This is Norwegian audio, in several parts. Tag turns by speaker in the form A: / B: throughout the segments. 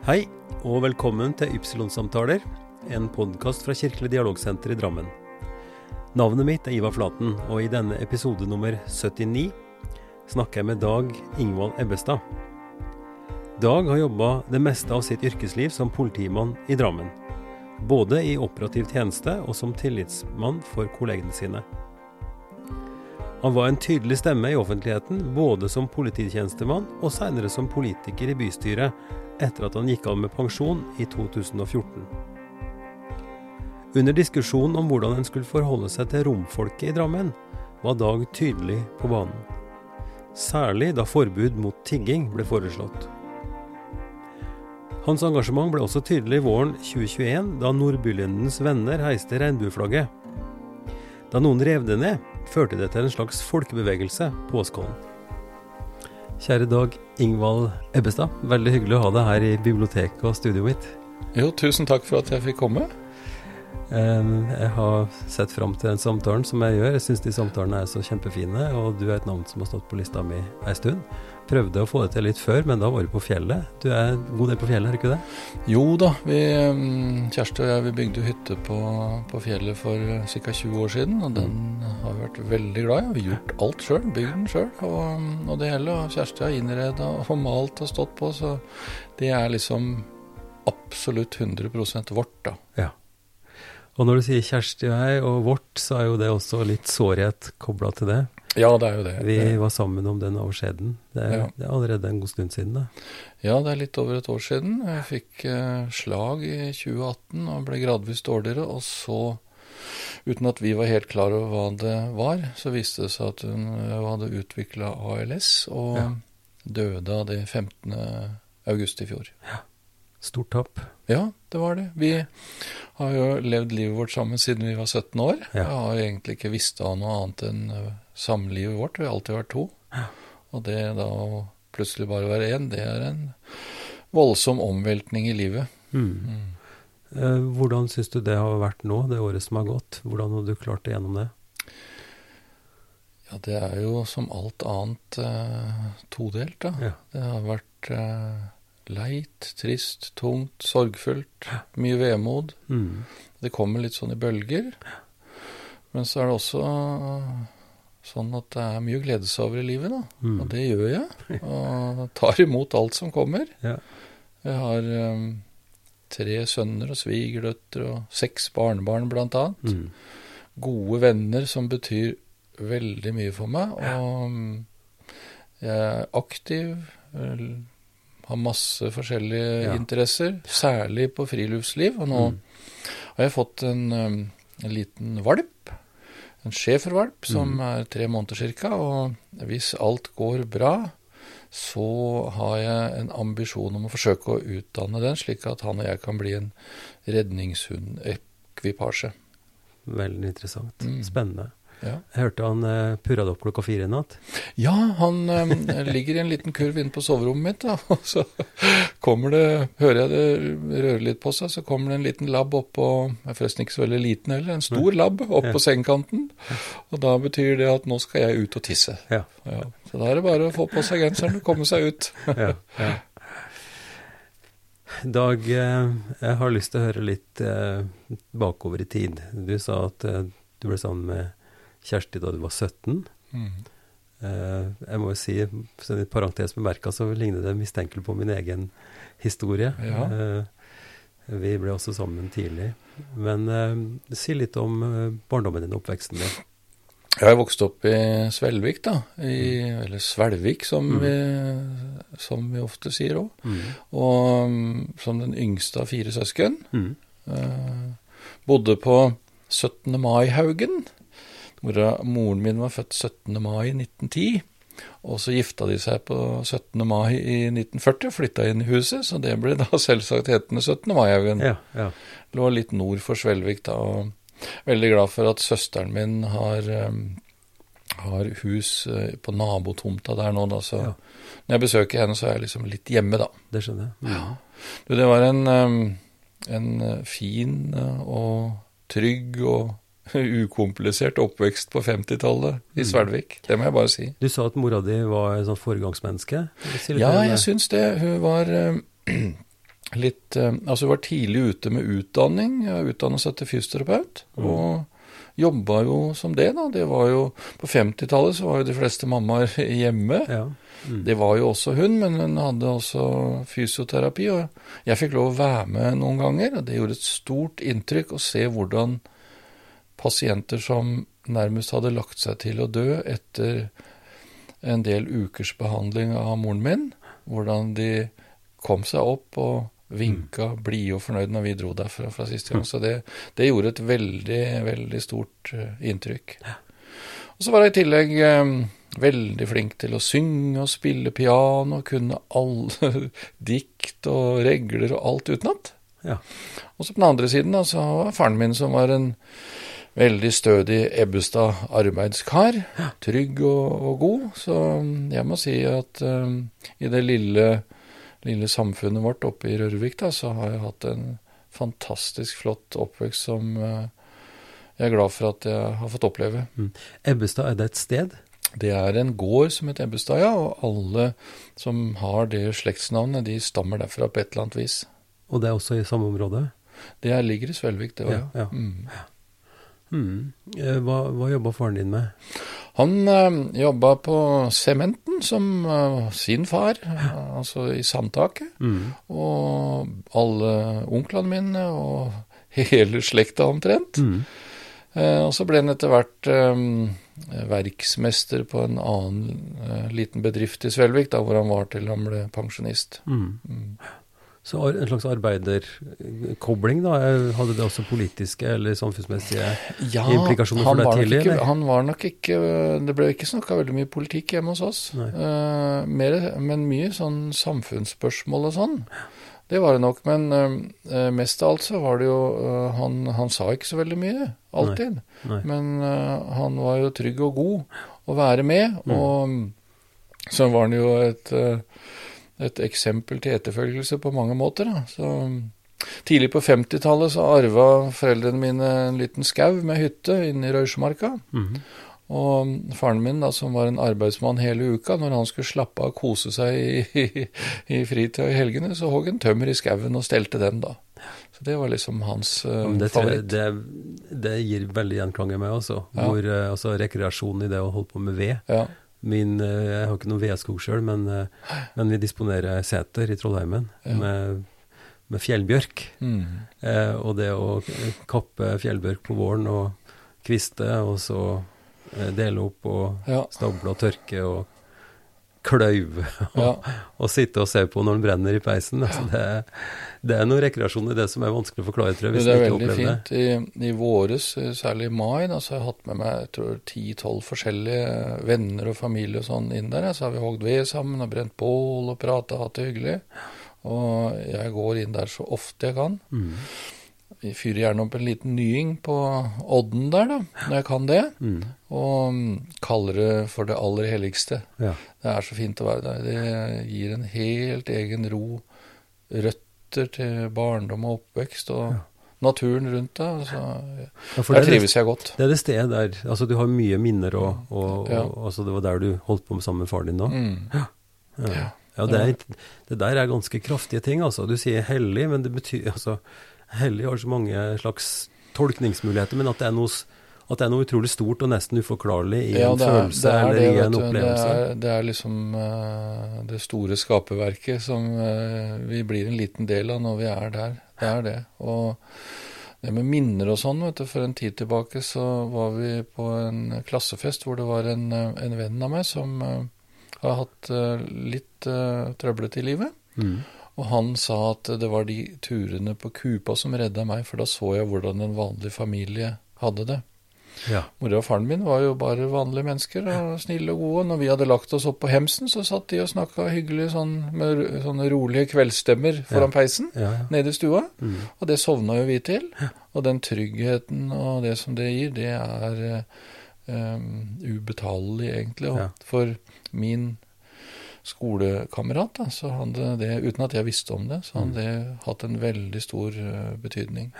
A: Hei, og velkommen til Ypsilon-samtaler, en podkast fra Kirkelig dialogsenter i Drammen. Navnet mitt er Ivar Flaten, og i denne episode nummer 79 snakker jeg med Dag Ingvald Ebbestad. Dag har jobba det meste av sitt yrkesliv som politimann i Drammen. Både i operativ tjeneste og som tillitsmann for kollegene sine. Han var en tydelig stemme i offentligheten, både som polititjenestemann og senere som politiker i bystyret, etter at han gikk av med pensjon i 2014. Under diskusjonen om hvordan en skulle forholde seg til romfolket i Drammen, var Dag tydelig på banen. Særlig da forbud mot tigging ble foreslått. Hans engasjement ble også tydelig våren 2021, da Nordbylendens venner heiste regnbueflagget. Da noen rev det ned, førte det til en slags folkebevegelse på Åskollen. Kjære Dag Ingvald Ebbestad, veldig hyggelig å ha deg her i biblioteket og studioet mitt.
B: Jo, tusen takk for at jeg fikk komme.
A: Jeg har sett fram til den samtalen som jeg gjør. Jeg syns de samtalene er så kjempefine, og du er et navn som har stått på lista mi ei stund. Prøvde å få det til litt før, men da var du på fjellet. Du er en god del på fjellet, er du ikke det?
B: Jo da, vi, Kjersti og jeg vi bygde hytte på, på fjellet for ca. 20 år siden, og den har vi vært veldig glad i. Vi har gjort alt sjøl, bygd den sjøl og, og, det hele. Og Kjersti har innreda og malt og stått på, så det er liksom absolutt 100 vårt, da.
A: Ja. Og når du sier Kjersti og jeg og vårt, så er jo det også litt sårhet kobla til det.
B: Ja, det er jo det.
A: Vi var sammen om den avskjeden. Det, ja. det, er allerede en god stund siden, da.
B: Ja, det er litt over et år siden. Jeg fikk eh, slag i 2018 og ble gradvis dårligere. Og så, uten at vi var helt klar over hva det var, så viste det seg at hun eh, hadde utvikla ALS, og ja. døde av det 15. august i fjor.
A: Ja. Stort tap.
B: Ja, det var det. Vi har jo levd livet vårt sammen siden vi var 17 år. Ja. Jeg har egentlig ikke visst av noe annet enn eh, samlivet vårt. Vi har alltid vært to. Ja. Og det da å plutselig bare være én, det er en voldsom omveltning i livet. Mm.
A: Mm. Eh, hvordan syns du det har vært nå, det året som har gått? Hvordan har du klart det gjennom det?
B: Ja, det er jo som alt annet eh, todelt, da. Ja. Det har vært eh, leit, trist, tungt, sorgfullt. Mye vemod. Mm. Det kommer litt sånn i bølger. Men så er det også sånn at det er mye å glede seg over i livet, da. Mm. Og det gjør jeg. Og tar imot alt som kommer. Ja. Jeg har um, tre sønner og svigerdøtre og seks barnebarn, blant annet. Mm. Gode venner som betyr veldig mye for meg. Og ja. jeg er aktiv har masse forskjellige ja. interesser, særlig på friluftsliv. Og nå mm. har jeg fått en, um, en liten valp, en schæfervalp, som mm. er tre måneder ca. Og hvis alt går bra, så har jeg en ambisjon om å forsøke å utdanne den, slik at han og jeg kan bli en redningshundekvipasje.
A: Veldig interessant. Mm. Spennende. Ja. Jeg hørte han uh, purra det opp klokka fire i natt.
B: Ja, han um, ligger i en liten kurv inne på soverommet mitt. Da, og så kommer det, hører jeg det røre litt på seg, så kommer det en liten labb oppå Er forresten ikke så veldig liten heller, en stor labb opp ja. på sengekanten. Og da betyr det at nå skal jeg ut og tisse. Ja. Ja. Så da er det bare å få på seg genseren og komme seg ut. ja, ja.
A: Dag, eh, jeg har lyst til å høre litt eh, bakover i tid. Du sa at eh, du ble sammen med Kjersti da du var 17. Mm. Uh, jeg må jo si, et parentes bemerka, så ligner det mistenkelig på min egen historie. Ja. Uh, vi ble også sammen tidlig. Men uh, si litt om barndommen din og oppveksten din.
B: Jeg vokste opp i Svelvik, da. I, mm. eller Svelvik, som, mm. vi, som, vi, ofte sier òg. Mm. Og um, som den yngste av fire søsken. Mm. bodde på 17. Mai-haugen. Mora, moren min var født 17. mai 1910. Og så gifta de seg på 17. mai i 1940 og flytta inn i huset, så det ble da selvsagt hetende 17. mai-haugen. Ja, ja. Lå litt nord for Svelvik da, og veldig glad for at søsteren min har, um, har hus uh, på nabotomta der nå, da, så ja. når jeg besøker henne, så er jeg liksom litt hjemme, da.
A: Det skjønner jeg.
B: Ja. Du, det var en, um, en fin uh, og trygg og ukomplisert oppvekst på 50-tallet i. Svelvik. Det må jeg bare si.
A: Du sa at mora di var et sånt foregangsmenneske?
B: Ja, jeg syns det. Hun var, litt eh, Altså, hun var tidlig ute med utdanning. Utdanna seg til fysioterapeut. Mm. Og jobba jo som det, da. Det var jo På 50-tallet så var jo de fleste mammaer hjemme. Ja. Mm. Det var jo også hun, men hun hadde også fysioterapi. Og jeg fikk lov å være med noen ganger, og det gjorde et stort inntrykk å se hvordan pasienter som nærmest hadde lagt seg til å dø etter en del ukers behandling av moren min, hvordan de kom seg opp og vinka mm. blide og fornøyd når vi dro derfra fra siste gang. Mm. Så det, det gjorde et veldig, veldig stort uh, inntrykk. Og så var jeg i tillegg um, veldig flink til å synge og spille piano, kunne alle dikt og regler og alt utenat. Ja. Og så på den andre siden da, så var faren min, som var en veldig stødig Ebbestad arbeidskar. Trygg og, og, god. Så jeg må si at um, i det lille lille samfunnet vårt oppe i Rørvik, da, så har jeg hatt en fantastisk flott oppvekst som uh, jeg er glad for at jeg har fått oppleve. Mm.
A: Ebbestad, er det et sted?
B: Det er en gård som heter Ebbestad, ja. Og alle som har det slektsnavnet, de stammer derfra på et eller annet vis.
A: Og det er også i samme område?
B: Det ligger i Svelvik, det òg, ja. ja. Mm.
A: Mm. Hva, hva jobba faren din med?
B: Han øh, eh, jobba på Sementen som øh, sin far, øh, altså i Sandtaket. Mm. Og alle onklene mine og hele slekta omtrent. Mm. Eh, og så ble han etter hvert verksmester på en annen liten bedrift i Svelvik, da hvor han var til han ble pensjonist. Mm.
A: Så en slags arbeiderkobling, da? Hadde det også politiske eller samfunnsmessige ja, implikasjoner for deg tidlig?
B: Ikke, han var nok ikke Det ble ikke snakka veldig mye politikk hjemme hos oss. Uh, mer, men mye sånn samfunnsspørsmål og sånn. Det var det nok. Men uh, mest av alt så var det jo uh, han, han, sa ikke så veldig mye, alltid. Nei. Nei. Men han var jo trygg og god å være med. Mm. Og så var han jo et et eksempel til etterfølgelse på mange måter. Da. Så Tidlig på 50-tallet så arva foreldrene mine en liten skau med hytte inne i Røysmarka. Mm -hmm. Og faren min, da, som var en arbeidsmann hele uka, når han skulle slappe av og kose seg i, i, i fritida i helgene, så hogg han tømmer i skauen og stelte den, da. Så det var liksom hans uh,
A: det,
B: favoritt.
A: Det, det, gir veldig gjenklang i meg også. Ja. Hvor, uh, altså rekreasjon i det å holde på med ved. Ja. Min, eh, jeg har ikke noen vedskog sjøl, men, eh, men, vi disponerer seter i Trollheimen ja. med, med, fjellbjørk. Mm. Eh, og det å kappe fjellbjørk på våren og kviste, og så eh, dele opp og stable og tørke og kløyve og, ja. og, sitte og se på når den brenner i peisen. Altså det, det, er noe rekreasjon i det som er vanskelig å forklare, tror jeg.
B: hvis det er veldig fint. I, I våres, særlig i mai, da, så har jeg hatt med meg jeg tror 10-12 forskjellige venner og familie og sånn inn der. Så har vi hogd ved sammen og brent bål og prata, hatt det hyggelig. Og jeg går inn der så ofte jeg kan. Mm. Fyrer gjerne opp en liten nying på odden der, da, når jeg kan det. Mm. Og mm, kaller det for det aller helligste. Ja. Det er så fint å være der. Det gir en helt egen ro. Røtter til barndom og oppvekst. og ja. Naturen rundt deg. Altså, ja, der trives jeg godt.
A: Det er det stedet der altså Du har mye minner, og, og, og altså, det var der du holdt på med sammen med faren din da? Mm. Ja. Ja, det, er, det, der er ganske kraftige ting, altså. Du sier hellig, men det betyr altså hellig har så mange slags tolkningsmuligheter, men at det er noe, det er noe utrolig stort og nesten uforklarlig i ja, en er, følelse eller det, i en opplevelse.
B: Det er, det er liksom uh, det store skaperverket som uh, vi blir en liten del av når vi er der. Det er det. Og det med minner og sånn, vet du, for en tid tilbake så var vi på en klassefest hvor det var en, en venn av meg som uh, har hatt litt trøblete i livet. Mm. Og han sa at det var de turene på Kupa som redda meg, for da så jeg hvordan en vanlig familie hadde det. Ja. Mora og faren min var jo bare vanlige mennesker og snille og gode. Når vi hadde lagt oss opp på hemsen, så satt de og snakka hyggelig sånn, med sånne rolige kveldsstemmer foran ja. peisen ja, nede i stua. Mm. Og det sovna jo vi til. Og den tryggheten og det som det gir, det er um, ubetalelig, egentlig. For min skolekamerat, da, så hadde det, uten at jeg visste om det, så hadde mm. det hatt en veldig stor uh, betydning.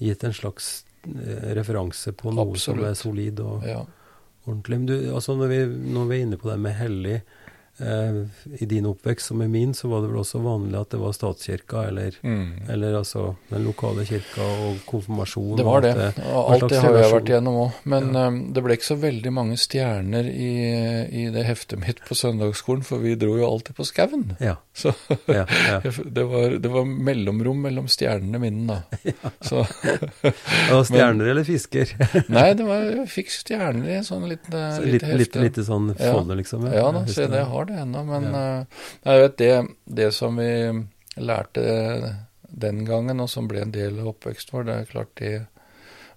A: Gitt en slags uh, referanse på noe Absolutt. som er solid og ja. ordentlig. Men du, altså når vi, når vi, er inne på det med hellig, eh, i din oppvekst som i min, så var det vel også vanlig at det var statskirka, eller, mm. eller altså den lokale kirka og konfirmasjon.
B: Det var det. Alt det, alt det har jeg vært igjennom òg. Men ja. um, det ble ikke så veldig mange stjerner i, i, det heftet mitt på søndagsskolen, for vi dro jo alltid på skauen. Ja. Så ja, det, var, det, var, mellomrom mellom stjernene mine, da. Så,
A: og stjerner men, eller fisker?
B: nei, det var, jeg fikk stjerner i en sånn liten, så,
A: lite, hefte. Litt, litt sånn folde, liksom?
B: Ja, da, se det har det ennå. Men ja. uh, jeg vet det, det som vi lærte den gangen, og som ble en del av oppveksten vår, det er klart det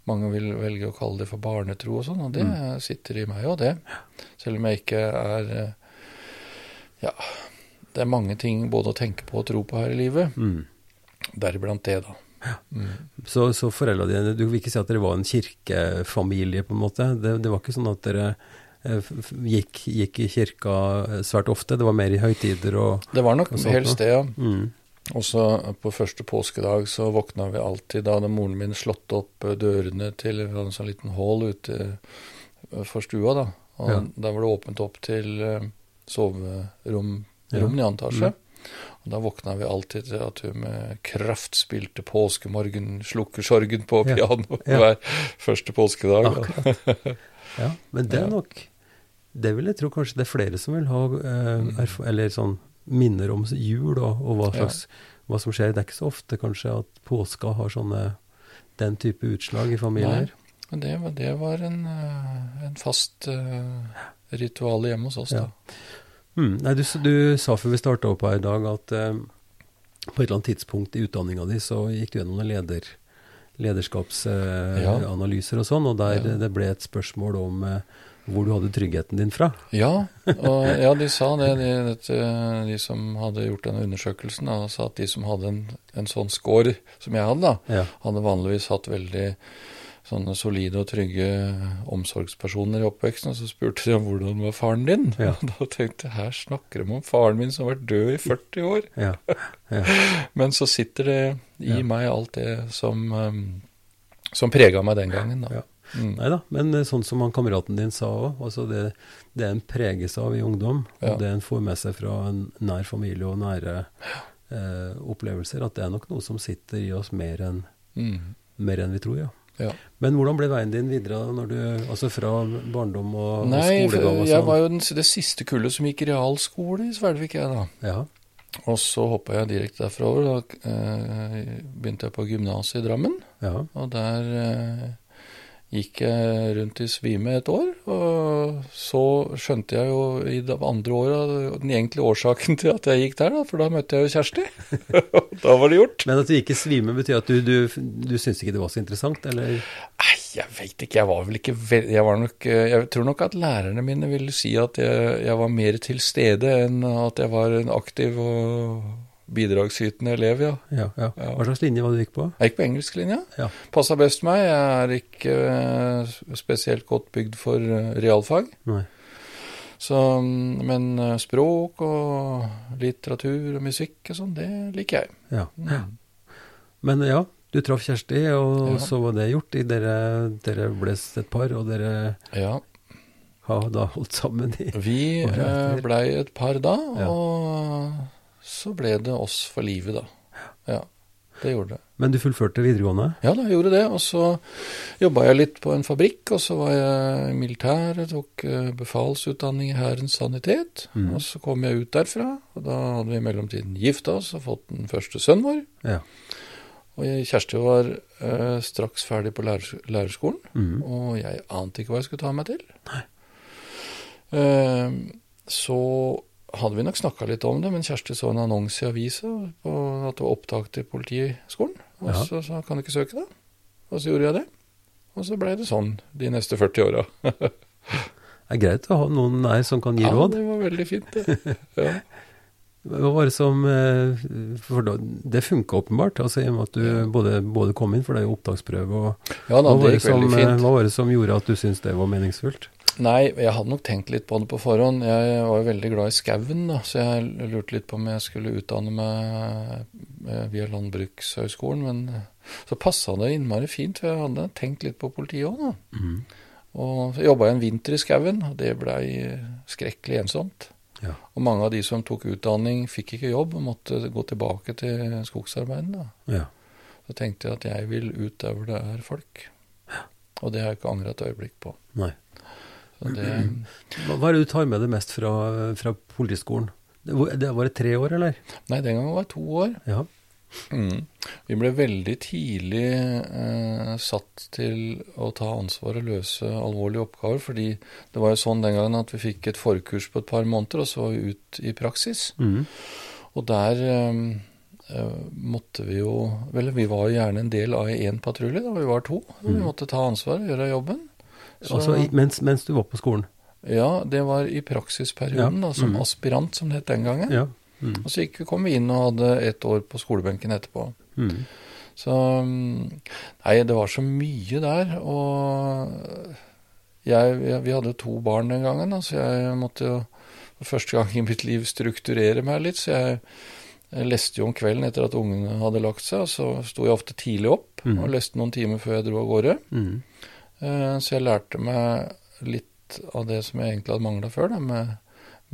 B: mange vil velge å kalle det for barnetro og sånn, og det mm. sitter i meg òg, det. Selv om jeg ikke er eh, Ja, det er mange ting både å tenke på og tro på her i livet. Mm. Deriblant det, da.
A: Mm. Så, så foreldra dine Du vil ikke si at dere var en kirkefamilie, på en måte? Det, det var ikke sånn at dere Eh, gikk, gikk, i kirka eh, svært ofte? Det var mer i høytider og
B: Det var nok helst det, ja. Mm. Også på første påskedag så våkna vi alltid. Da hadde moren min slått opp eh, dørene til en sånn liten hall ute for stua. Da Og ja. der var det åpent opp til soverom ja. i antasje. Mm. Og da våkna vi alltid til at hun med kraft spilte 'Påskemorgen slukker sorgen' på piano ja. hver første påskedag.
A: ja, men det er nok det vil jeg tro kanskje det er flere som vil ha eh, eller sånn minner om jul og, og hva, slags, ja. hva som skjer. Det er ikke så ofte kanskje at påska har sånne den type utslag i familier.
B: Nei, det, var, det var en, eh, en fast uh, ritual hjemme hos oss, ja. da.
A: Mm, nei, du, du, sa før vi starta opp her i dag at uh, på et eller annet tidspunkt i utdanninga di så gikk du gjennom noen leder, lederskapsanalyser uh, ja. og sånn, og der det ble et spørsmål om hvor du hadde tryggheten din fra.
B: Ja, og, ja de sa det, de, de, som hadde gjort denne undersøkelsen, da, sa at de som hadde en, en sånn score som jeg hadde, da, ja. hadde vanligvis hatt veldig sånne solide og trygge omsorgspersoner i oppveksten. Og så spurte de om hvordan var faren din. Ja. Da tenkte jeg her snakker de om faren min som har vært død i 40 år. Ja. Ja. Men så sitter det i meg alt det som, um, som prega meg den gangen. da.
A: Mm. Nei da, men eh, sånn som han kameraten din sa òg, altså det, det en preges av i ungdom, ja. og det en får med seg fra en nær familie og nære eh, opplevelser, at det er nok noe som sitter i oss mer enn mm. en vi tror, ja. Ja. Men hvordan ble veien din videre når du, altså fra barndom og,
B: Nei, og skolegang? Nei, jeg sånn? var jo den, det siste kullet som gikk realskole i Svelvik, jeg da. Ja. Og så hoppa jeg direkte derfra over. Da eh, begynte jeg på gymnaset i Drammen. Ja. Og der eh, gikk jeg rundt i svime et år. Og så skjønte jeg jo i det andre året den egentlige årsaken til at jeg gikk der, da, for da møtte jeg jo Kjersti. da var det gjort.
A: Men at du gikk i svime, betyr at du, du, du syntes ikke det var så interessant, eller?
B: Nei, jeg veit ikke. Jeg var vel ikke jeg, nok, jeg tror nok at lærerne mine ville si at jeg, jeg var mer til stede enn at jeg var en aktiv og bidragsytende elev, ja.
A: Ja, ja. Hva slags linje var det du gikk på?
B: Jeg gikk på engelsklinja. Ja. Passa best meg. Jeg er ikke uh, spesielt godt bygd for uh, realfag. Nei. Så, men uh, språk og litteratur og musikk og sånn, det liker jeg. Ja. Mm.
A: Men ja, du traff Kjersti, og så var det gjort. Dere, dere ble et par, og dere ja. har da holdt sammen i
B: Vi blei et par da, og så ble det oss for livet, da. Ja, det gjorde det.
A: Men du fullførte videregående?
B: Ja, da, jeg gjorde det. Og så jobba jeg litt på en fabrikk, og så var jeg militær, jeg tok uh, befalsutdanning i Hærens sanitet. Mm. Og så kom jeg ut derfra, og da hadde vi i mellomtiden gifta oss og fått den første sønnen vår. Ja. Og jeg, Kjersti var eh, straks ferdig på lærer, lærerskolen, mm. og jeg ante ikke hva jeg skulle ta meg til. Nei. Eh, så hadde vi nok snakka litt om det, men Kjersti så en annonse i avisa på at det var opptak til Politiskolen. Og ja. så sa kan du ikke søke, da? Og så gjorde jeg det. Og så blei det sånn de neste 40 åra.
A: det er greit å ha noen nær som kan gi ja, råd.
B: Ja, det var veldig fint, det. Ja.
A: Hva var det som eh, For det funka åpenbart, altså i og med at du både, både, kom inn, for det er jo opptaksprøve. Og,
B: ja, da, det gikk som.
A: Hva var det som gjorde at du syntes det var meningsfullt?
B: Nei, jeg hadde nok tenkt litt på det på forhånd. Jeg var jo veldig glad i skauen, da, så jeg lurte litt på om jeg skulle utdanne meg eh, via Landbrukshøgskolen. Men eh, så passa det innmari fint, for jeg hadde tenkt litt på politiet òg, da. Mm. Og så jobba jeg en vinter i skauen, og det blei skrekkelig ensomt. Ja. Og mange av de som tok utdanning, fikk ikke jobb og måtte gå tilbake til skogsarbeidet. Ja. Så tenkte jeg at jeg vil ut der hvor det er folk. Og det har jeg ikke angra et øyeblikk på. Nei.
A: Det, Hva er det du tar med deg mest fra, fra Politiskolen? Det var det tre år, eller?
B: Nei, den gangen var det to år. Ja. Mm. Vi ble veldig tidlig eh, satt til å ta ansvar og løse alvorlige oppgaver, fordi det var jo sånn den gangen at vi fikk et forkurs på et par måneder, og så var vi ut i praksis. Mm. Og der eh, eh måtte vi jo Vel, vi var jo gjerne en del av én patrulje, da vi var to. Mm. Vi måtte ta ansvar og gjøre jobben.
A: Så, altså mens, mens, du var på skolen?
B: Ja, det var i praksisperioden, ja. da, som mm. aspirant, som det het den gangen. Ja. Mm. Og så gikk, kom vi inn og hadde ett år på skolebenken etterpå. Mm. Så Nei, det var så mye der. Og jeg, jeg, vi hadde to barn den gangen, så jeg måtte jo for første gang i mitt liv strukturere meg litt. Så jeg, jeg leste jo om kvelden etter at ungene hadde lagt seg, og så sto jeg ofte tidlig opp mm. og leste noen timer før jeg dro av gårde. Mm. Eh, så jeg lærte meg litt av det som jeg egentlig hadde mangla før, da, med,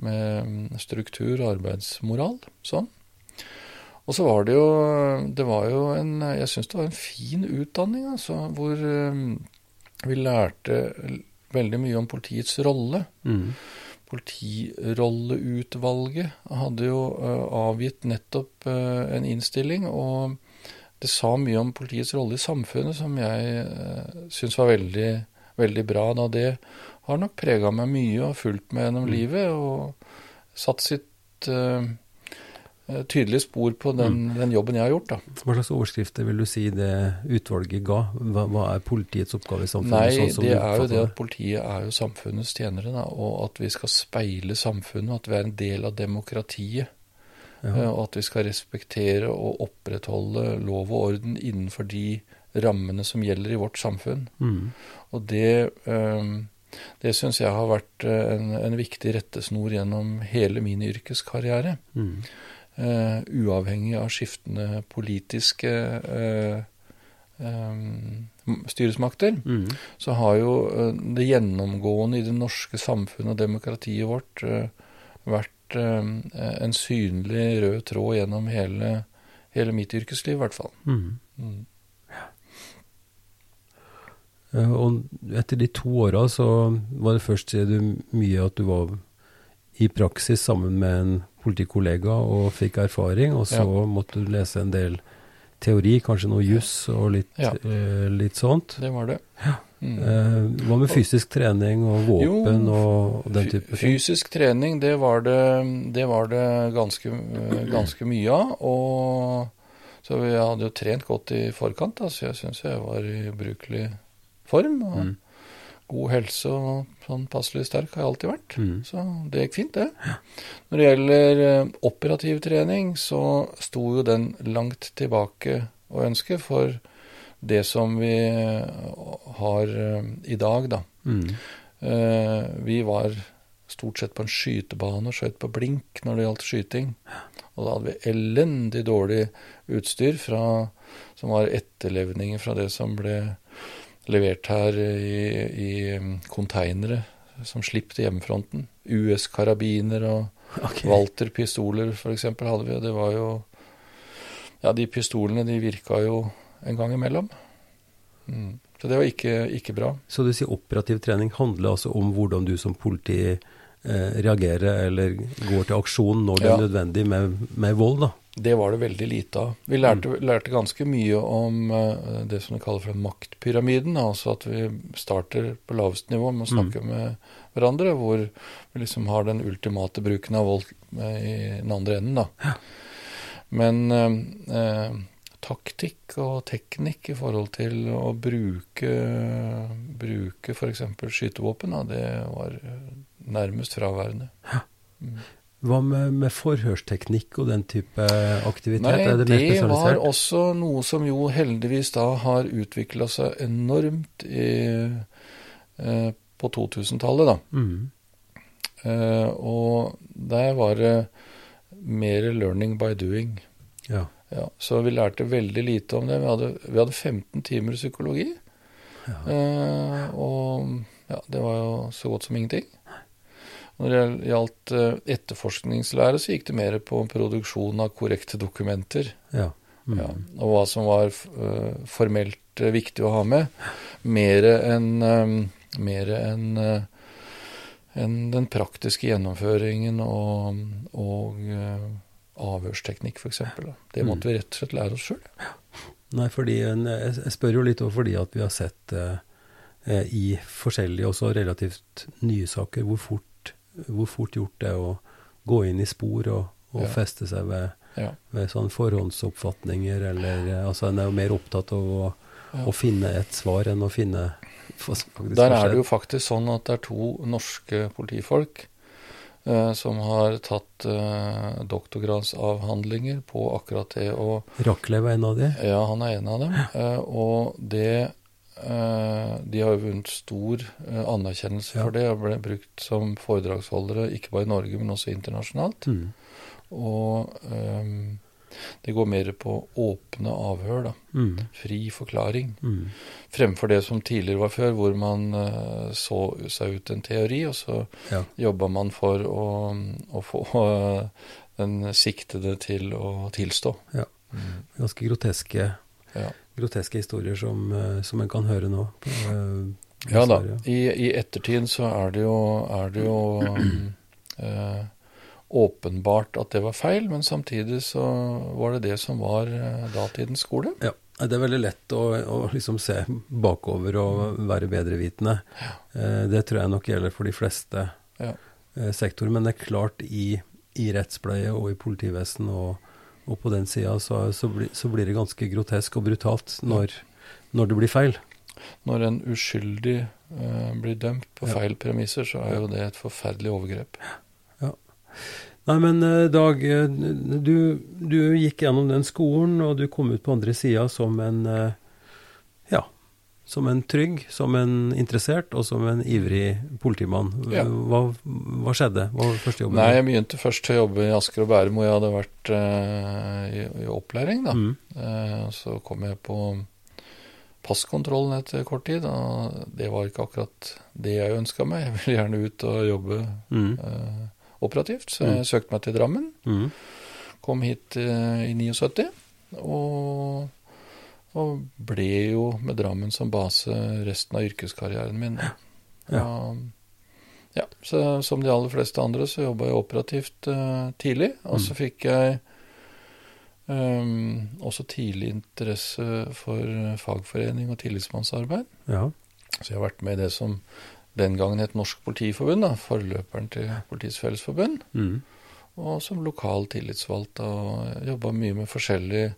B: med, struktur og arbeidsmoral. Sånn. Og så var det jo Det var jo en Jeg syns det var en fin utdanning, altså, hvor um, vi lærte veldig mye om politiets rolle. Mm. Politirolleutvalget hadde jo avgitt nettopp en innstilling, og det sa mye om politiets rolle i samfunnet som jeg uh, syns var veldig, veldig bra. Da det har nok prega meg mye og fulgt meg gjennom mm. livet og satt sitt uh, tydelige spor på den, mm. den, jobben jeg har gjort. Da.
A: Hva slags overskrifter vil du si det utvalget ga? Hva, hva er politiets oppgave i samfunnet?
B: Nei, sånn det er jo det at politiet er jo samfunnets tjenere, da, og at vi skal speile samfunnet, at vi er en del av demokratiet. Ja. Uh, og at vi skal respektere og opprettholde lov og orden innenfor de rammene som gjelder i vårt samfunn. Mm. Og det um, det syns jeg har vært eh, en, en, viktig rettesnor gjennom hele min yrkeskarriere. Mm. Uh, uavhengig av skiftende politiske uh, um, styresmakter, mm. så har jo det gjennomgående i det norske samfunnet og demokratiet vårt vært en synlig rød tråd gjennom hele, hele mitt yrkesliv, i hvert fall. Mm. mm.
A: Eh, og etter de to åra så var det først sier du mye at du var i praksis sammen med en politikollega og fikk erfaring, og så ja. måtte du lese en del teori, kanskje noe juss og litt, ja. eh, litt sånt.
B: Det var det. Ja.
A: Mm. Hva med fysisk trening og våpen jo, og, den type
B: ting? Fysisk trening, det var det, det, var det ganske, ganske, mye av. Og så jeg hadde jo trent godt i forkant, da, så jeg syns jeg var i brukelig form. og mm. God helse og sånn passelig sterk har jeg alltid vært. Mm. Så det gikk fint, det. Når det gjelder eh, operativ trening, så sto jo den langt tilbake å ønske for det som vi har eh, i dag, da. Mm. Eh, vi var stort sett på en skytebane og skjøt på blink når det gjaldt skyting. Og da hadde vi elendig dårlig utstyr fra, som var etterlevninger fra det som ble levert her i, i konteinere som slipp til hjemmefronten. US-karabiner og okay. Walter-pistoler f.eks. hadde vi. og Det var jo Ja, de pistolene de virka jo en gang imellom. Mm. Så det var ikke, ikke, bra.
A: Så du sier operativ trening handler altså om hvordan du som politi eh, reagerer eller går til aksjon når det ja. er nødvendig med, med vold, da?
B: Det var det veldig lite av. Vi lærte, mm. lærte ganske mye om eh, det som vi kaller for maktpyramiden. Altså at vi starter på laveste nivå med å snakke mm. med hverandre, hvor vi liksom har den ultimate bruken av vold i den andre enden, da. Ja. Men eh, uh, taktikk og teknikk i forhold til å bruke, bruke f.eks. skytevåpen, da, det var nærmest fraværende.
A: Mm. Hva med, med, forhørsteknikk og den type aktivitet?
B: Nei, det, det var også noe som jo heldigvis da har utvikla seg enormt i, eh, på 2000-tallet, da. Mm. Eh, og der var det mer learning by doing. Ja. Ja. Så vi lærte veldig lite om det. Vi hadde, vi hadde 15 timer psykologi. Ja. Eh, og ja, det var jo så godt som ingenting. Når det gjaldt uh, etterforskningslære, så gikk det mer på produksjon av korrekte dokumenter.
A: Ja.
B: Mm. Ja, og hva som var uh, formelt uh, viktig å ha med. Mer enn enn en den praktiske gjennomføringen og, og avhørsteknikk, f.eks. Det måtte mm. vi rett og slett lære oss sjøl.
A: Nei, fordi jeg spør jo litt fordi at vi har sett eh, i forskjellige, også relativt nye saker, hvor fort, hvor fort gjort det å gå inn i spor og, og ja. feste seg ved, ja. ved sånne forhåndsoppfatninger, eller Altså, en er jo mer opptatt av å, å finne et svar enn å finne
B: Der er det jo faktisk sånn at det er to norske politifolk Eh, som har tatt uh, doktorgradsavhandlinger på akkurat det å
A: Raklev er en av de?
B: Ja, han er en av dem. Uh, og det uh, De har jo vunnet stor anerkjennelse ja. for det og ble brukt som foredragsholdere ikke bare i Norge, men også internasjonalt. Mm. Og um, det går mer på åpne avhør, da. Mm. Fri forklaring. Mm. Fremfor det som tidligere var før, hvor man uh, så seg ut en teori, og så ja. jobba man for å, å få uh, den siktede til å tilstå.
A: Ja. Mm. Ganske groteske, ja. groteske historier som, uh, som en kan høre nå.
B: ja da. I, I, ettertid så er det jo, er det jo um, åpenbart at det var feil, men samtidig så var det det som var eh, datidens skole.
A: Ja, det er veldig lett å, å liksom se bakover og være bedrevitende. Ja. Eh, det tror jeg nok gjelder for de fleste ja. Eh, sektorer. Men det er klart i, i rettspleie og i politivesen og, og på den sida så, så, bli, så, blir det ganske grotesk og brutalt når, når det blir feil.
B: Når en uskyldig uh, blir dømt på feil premisser, så er jo det et forferdelig overgrep.
A: Nei, men eh, Dag, eh, du, du, gikk gjennom den skolen, og du kom ut på andre sida som en eh, ja, som en trygg, som en interessert og som en ivrig politimann. Ja. Hva, hva, skjedde? Hva var første jobben?
B: Nei, Jeg begynte først å jobbe i Asker og Bærum, hvor jeg hadde vært uh, i, i, opplæring. da. Mm. Uh, så kom jeg på passkontrollen etter kort tid, og det var ikke akkurat det jeg ønska meg. Jeg ville gjerne ut og jobbe. Mm. Uh, operativt, så jeg mm. søkte meg til Drammen. Mm. Kom hit uh, i 79. Og, og, ble jo med Drammen som base resten av yrkeskarrieren min. Ja. Og, ja, så som de aller fleste andre så jobba jeg operativt uh, tidlig. Og så mm. fikk jeg um, også tidlig interesse for fagforening og tillitsmannsarbeid. Ja. Så jeg har vært med i det som den gangen het Norsk Politiforbund, da, forløperen til Politiets Fellesforbund. Mm. Og som lokal tillitsvalgt og jobba mye med forskjellige,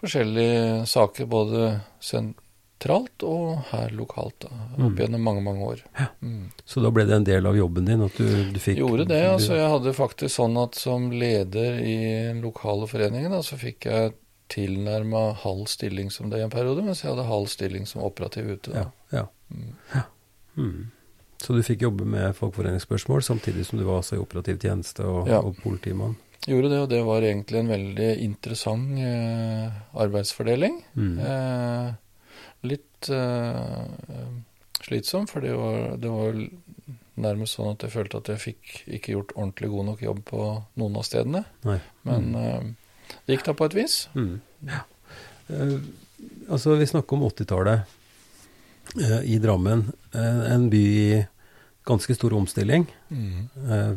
B: forskjellige, saker, både sentralt og her lokalt, da, opp mm. gjennom mange, mange år. Ja.
A: Mm. Så da ble det en del av jobben din at du, du fikk
B: Gjorde det. altså Jeg hadde faktisk sånn at som leder i den lokale foreningen, da, så fikk jeg tilnærma halv stilling som det i en periode, mens jeg hadde halv stilling som operativ ute. Da. Ja, ja. Mm.
A: ja. Mm. Så du fikk jobbe med folkeforeningsspørsmål samtidig som du var altså i operativ tjeneste og, ja. og politimann?
B: Gjorde det, og det var egentlig en veldig interessant eh, arbeidsfordeling. Mm. Eh, litt eh, slitsom, for det var, det var, nærmest sånn at jeg følte at jeg fikk ikke gjort ordentlig god nok jobb på noen av stedene. Nei. Men mm. Eh, det gikk da på et vis. Mm. Ja.
A: Eh, altså, vi snakker om 80-tallet. Eh, i Drammen. Eh, en by i ganske stor omstilling. Mm. Eh,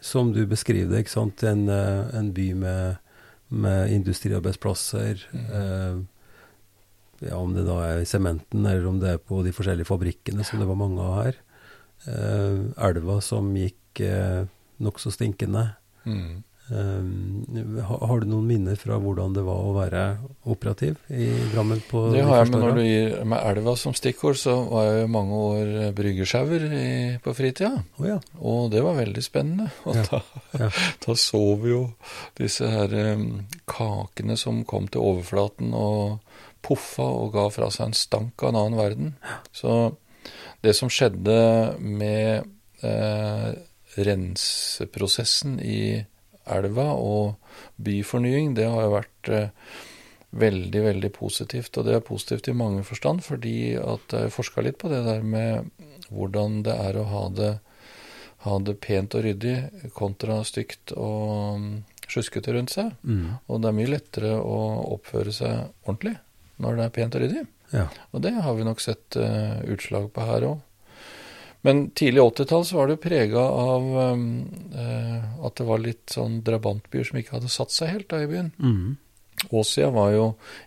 A: som du beskriver det, ikke sant. En, en by med, med industriarbeidsplasser. Mm. ja, om det da er i sementen, eller om det er på de forskjellige fabrikkene, som det var mange av her. elva som gikk nokså stinkende. Mm. Um, har du noen minner fra hvordan det var å være operativ i Drammen? på
B: Det har jeg, men når du gir meg elva som stikkord, så var jeg jo mange år bryggesjauer på fritida. Oh, ja. Og det var veldig spennende. Og ja. Da, ja. da, så vi jo disse her um, kakene som kom til overflaten og poffa og ga fra seg en stank av en annen verden. Så det som skjedde med eh, renseprosessen i elva og byfornying, det har jo vært eh, veldig, veldig positivt. Og det er positivt i mange forstand, fordi at jeg forska litt på det der med hvordan det er å ha det, ha det pent og ryddig kontra stygt og mm, sjuskete rundt seg. Mm. Og det er mye lettere å oppføre seg ordentlig når det er pent og ryddig. Ja. Og det har vi nok sett uh, utslag på her òg. Men tidlig 80-tall var det prega av um, uh, at det var litt sånn drabantbyer som ikke hadde satt seg helt da i byen. Mm. Åsia var jo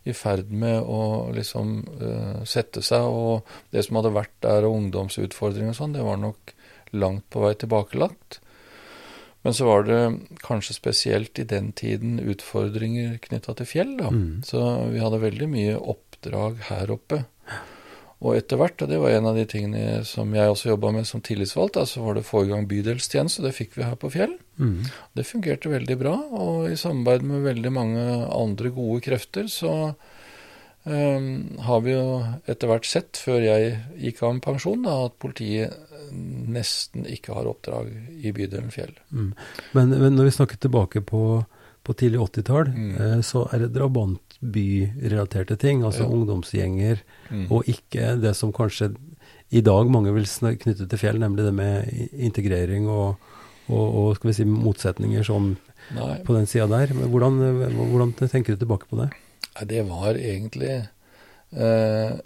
B: i ferd med å liksom eh, sette seg, og det som hadde vært der og ungdomsutfordringer og sånn, det var nok langt på vei tilbakelagt. Men så var det kanskje spesielt i den tiden utfordringer knytta til fjell, da. Mm. Så vi hadde veldig mye oppdrag her oppe. Og etter hvert, og det var en av de tingene som jeg også jobba med som tillitsvalgt, så så var det å få i gang bydelstjeneste. Det fikk vi her på Fjell. Mm. Det fungerte veldig bra, og i samarbeid med veldig mange andre gode krefter så um, har vi jo etter hvert sett, før jeg gikk av med pensjon, da, at politiet nesten ikke har oppdrag i bydelen Fjell. Mm.
A: Men, men, når vi snakker tilbake på, på tidlig 80-tall, mm. eh, så er det drabant byrelaterte ting, altså ja. ungdomsgjenger, mm. og ikke det som kanskje i dag mange vil knytte til fjell, nemlig det med integrering og, og, og skal vi si motsetninger som Nei. på den sida der. Hvordan, hvordan, tenker du tilbake på det?
B: Det var egentlig eh,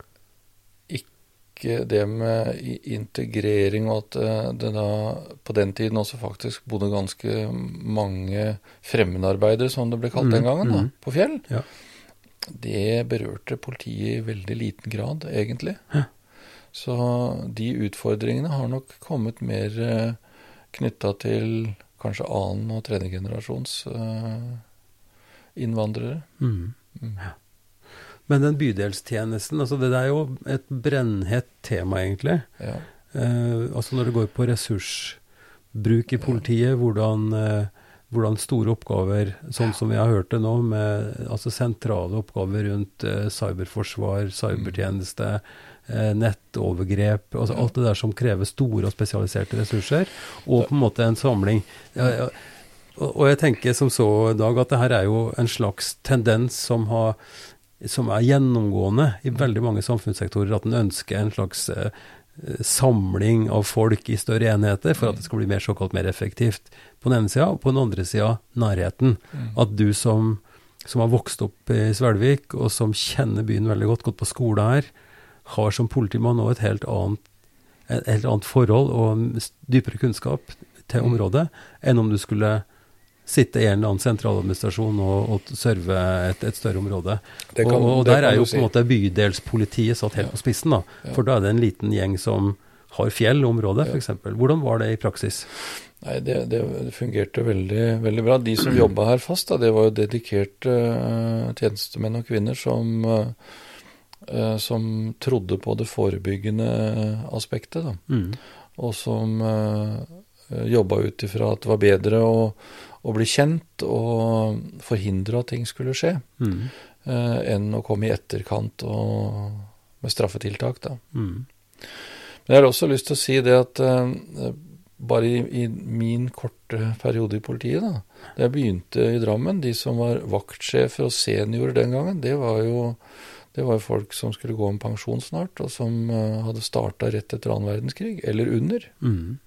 B: ikke det med integrering, og at eh, det da på den tiden også faktisk bodde ganske mange fremmedarbeidere, som det ble kalt mm. den gangen, da, mm. på Fjell. Ja det berørte politiet i veldig liten grad, egentlig. Hæ? Så de utfordringene har nok kommet mer eh, knytta til kanskje annen- og tredjegenerasjons uh, innvandrere. Mm. Mm. Ja.
A: Men den bydelstjenesten, altså det er jo et brennhett tema, egentlig. Ja. Uh, altså når det går på ressursbruk i politiet, hvordan hvordan store oppgaver, sånn som vi har hørt det nå, med altså sentrale oppgaver rundt uh, cyberforsvar, cybertjeneste, uh, nettovergrep, altså alt det der som krever store og spesialiserte ressurser, og på en måte en samling. Ja, ja, og jeg tenker som så, Dag, at det her er jo en slags tendens som, har, som er gjennomgående i veldig mange samfunnssektorer, at en ønsker en slags eh, samling av folk i større enheter for at det skal bli mer såkalt mer effektivt på den ene sida, og på den andre sida nærheten. Mm. At du som, som, har vokst opp i Svelvik, og som kjenner byen veldig godt, gått på skole her, har som politimann nå et helt annet, et helt annet forhold og dypere kunnskap til mm. området enn om du skulle sitte i en eller annen sentraladministrasjon og, og serve et, et, større område. Kan, og, og der er jo på en måte bydelspolitiet satt helt ja. på spissen, da. Ja. For da er det en liten gjeng som har fjell område, ja. f.eks. Hvordan var det i praksis?
B: Nei, det, det, fungerte veldig, veldig, bra. De som jobba her fast, da, det var jo dedikerte uh, tjenestemenn og -kvinner som, uh, som trodde på det forebyggende aspektet. Da. Mm. Og som uh, jobba ut ifra at det var bedre å, å, bli kjent og forhindre at ting skulle skje, mm. uh, enn å komme i etterkant og, med straffetiltak. Da. Mm. Men jeg har også lyst til å si det at uh, bare i, i, min korte periode i politiet, da da jeg begynte i Drammen, de som var vaktsjefer og seniorer den gangen, det var jo det var folk som skulle gå om pensjon snart, og som uh, hadde starta rett etter annen verdenskrig, eller under. Mm.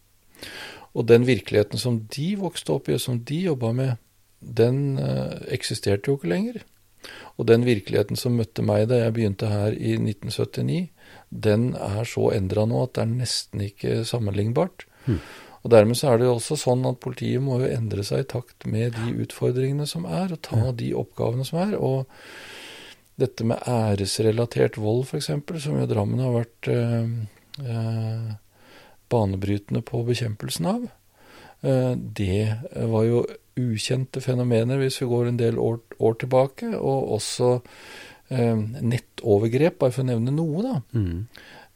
B: Og den virkeligheten som de vokste opp i, og som de jobba med, den uh, eksisterte jo ikke lenger. Og den virkeligheten som møtte meg da jeg begynte her i 1979, den er så endra nå at det er nesten ikke sammenlignbart. Mm. Og Dermed så er det jo også sånn at politiet må jo endre seg i takt med de utfordringene som er, og ta de oppgavene som er. Og dette med æresrelatert vold, f.eks., som jo Drammen har vært eh, eh, banebrytende på bekjempelsen av, eh, det var jo ukjente fenomener hvis vi går en del år, år tilbake. Og også eh, nettovergrep, bare for å nevne noe, da. Mm.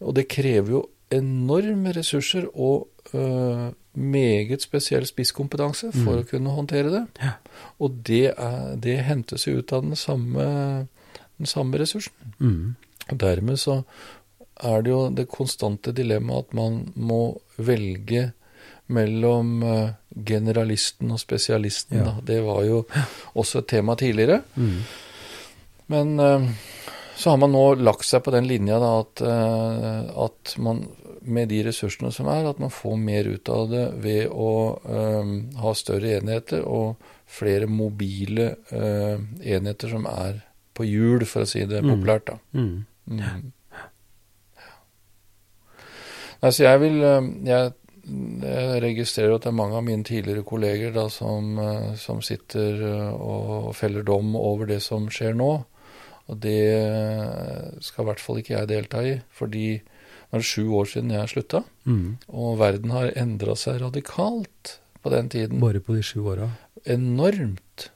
B: Og det krever jo enorme ressurser og uh, meget spesiell spisskompetanse for mm. å kunne håndtere det. Ja. Og det, er, det, hentes jo ut av den samme, den samme ressursen. Mm. Og dermed så er det jo det konstante dilemmaet at man må velge mellom uh, generalisten og spesialisten. Ja. Det var jo også et tema tidligere. Mm. Men uh, så har man nå lagt seg på den linja da, at, at man med de ressursene som er, at man får mer ut av det ved å um, ha større enheter og flere mobile uh, enheter som er på hjul, for å si det mm. populært. da. Mm. Mm. Altså, jeg vil jeg, jeg, registrerer at det er mange av mine tidligere kolleger da, som, som sitter og feller dom over det som skjer nå. Og det skal i hvert fall ikke jeg delta i, fordi nå er det sju år siden jeg slutta, mm. og verden har endra seg radikalt på den tiden.
A: Bare på de sju åra?
B: Enormt.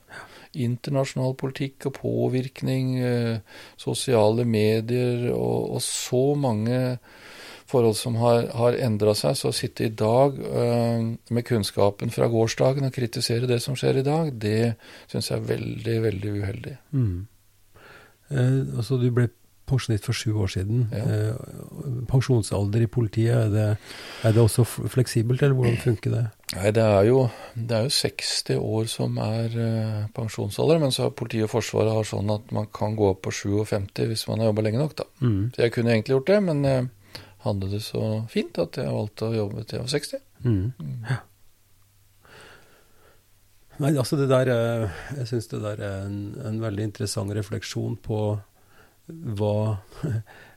B: Internasjonal politikk og påvirkning, eh, sosiale medier og, og, så mange forhold som har, har endra seg. Så å sitte i dag øh, med kunnskapen fra gårsdagen og kritisere det som skjer i dag, det syns jeg er veldig, veldig uheldig. Mm.
A: Eh, altså, du ble pensjonist for sju år siden. Ja. Eh, pensjonsalder i politiet, er det, er det, også fleksibelt, eller hvordan funker det?
B: Nei, det er jo, det er jo 60 år som er eh, pensjonsalder, men så har politiet og Forsvaret har sånn at man kan gå opp på 57 hvis man har jobba lenge nok, da. Mm. Så jeg kunne egentlig gjort det, men jeg hadde det så fint at jeg valgte å jobbe til jeg var 60. Mm. Mm. Ja.
A: Nei, altså det der Jeg syns det der er en, en veldig interessant refleksjon på hva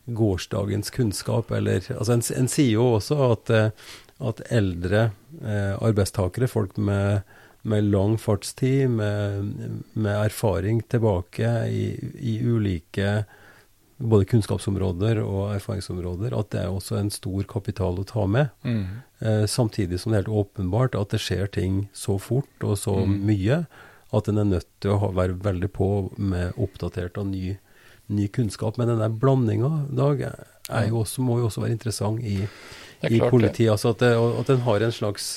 A: gårsdagens kunnskap eller altså en, en, sier jo også at, eh, at eldre eh, arbeidstakere, folk med, med lang fartstid, med, med, erfaring tilbake i, i, ulike både kunnskapsområder og erfaringsområder, at det er også en stor kapital å ta med. Mm. Eh, samtidig som det er helt åpenbart at det skjer ting så fort og så mm. mye at en er nødt til å ha, være veldig på med oppdatert og ny ny kunnskap. Men den blandinga, Dag, også, må jo også være interessant i, i politiet. Altså at, det, at den har en slags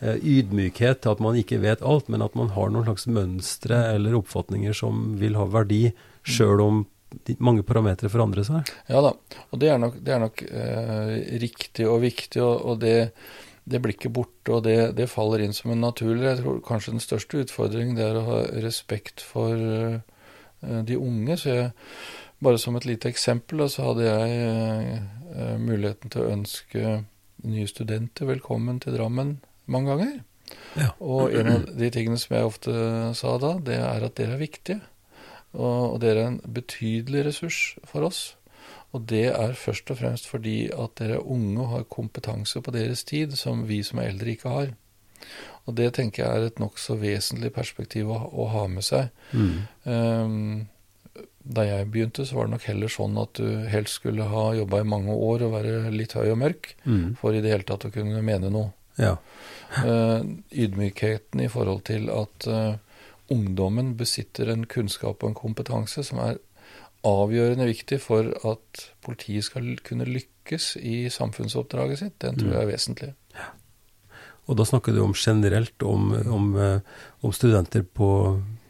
A: eh, ydmykhet til at man ikke vet alt, men at man har noen slags mønstre eller oppfatninger som vil ha verdi, sjøl om mange parametere forandre seg.
B: Ja da, og det er nok, det er nok eh, riktig og viktig, og, og det, det, blir ikke borte, og det, det, faller inn som en naturlig. Jeg tror kanskje den største utfordringen det er å ha respekt for eh, de unge. Så jeg, bare som et lite eksempel, så hadde jeg eh, muligheten til å ønske nye studenter velkommen til Drammen mange ganger. Ja. Og en av de tingene som jeg ofte sa da, det er at dere er viktige. Og, og dere er en betydelig ressurs for oss. Og det er først og fremst fordi at dere er unge og har kompetanse på deres tid som vi som er eldre ikke har. Og det tenker jeg er et nokså vesentlig perspektiv å, å, ha med seg. Mm. Um, da jeg begynte, så var det nok heller sånn at du helst skulle ha jobba i mange år og være litt høy og mørk mm. for i det hele tatt å kunne mene noe. Ja. uh, ydmykheten i forhold til at uh, ungdommen besitter en kunnskap og en kompetanse som er avgjørende viktig for at politiet skal kunne lykkes i samfunnsoppdraget sitt, den tror mm. jeg er vesentlig.
A: Og da snakker du om generelt om, om, eh, om studenter på,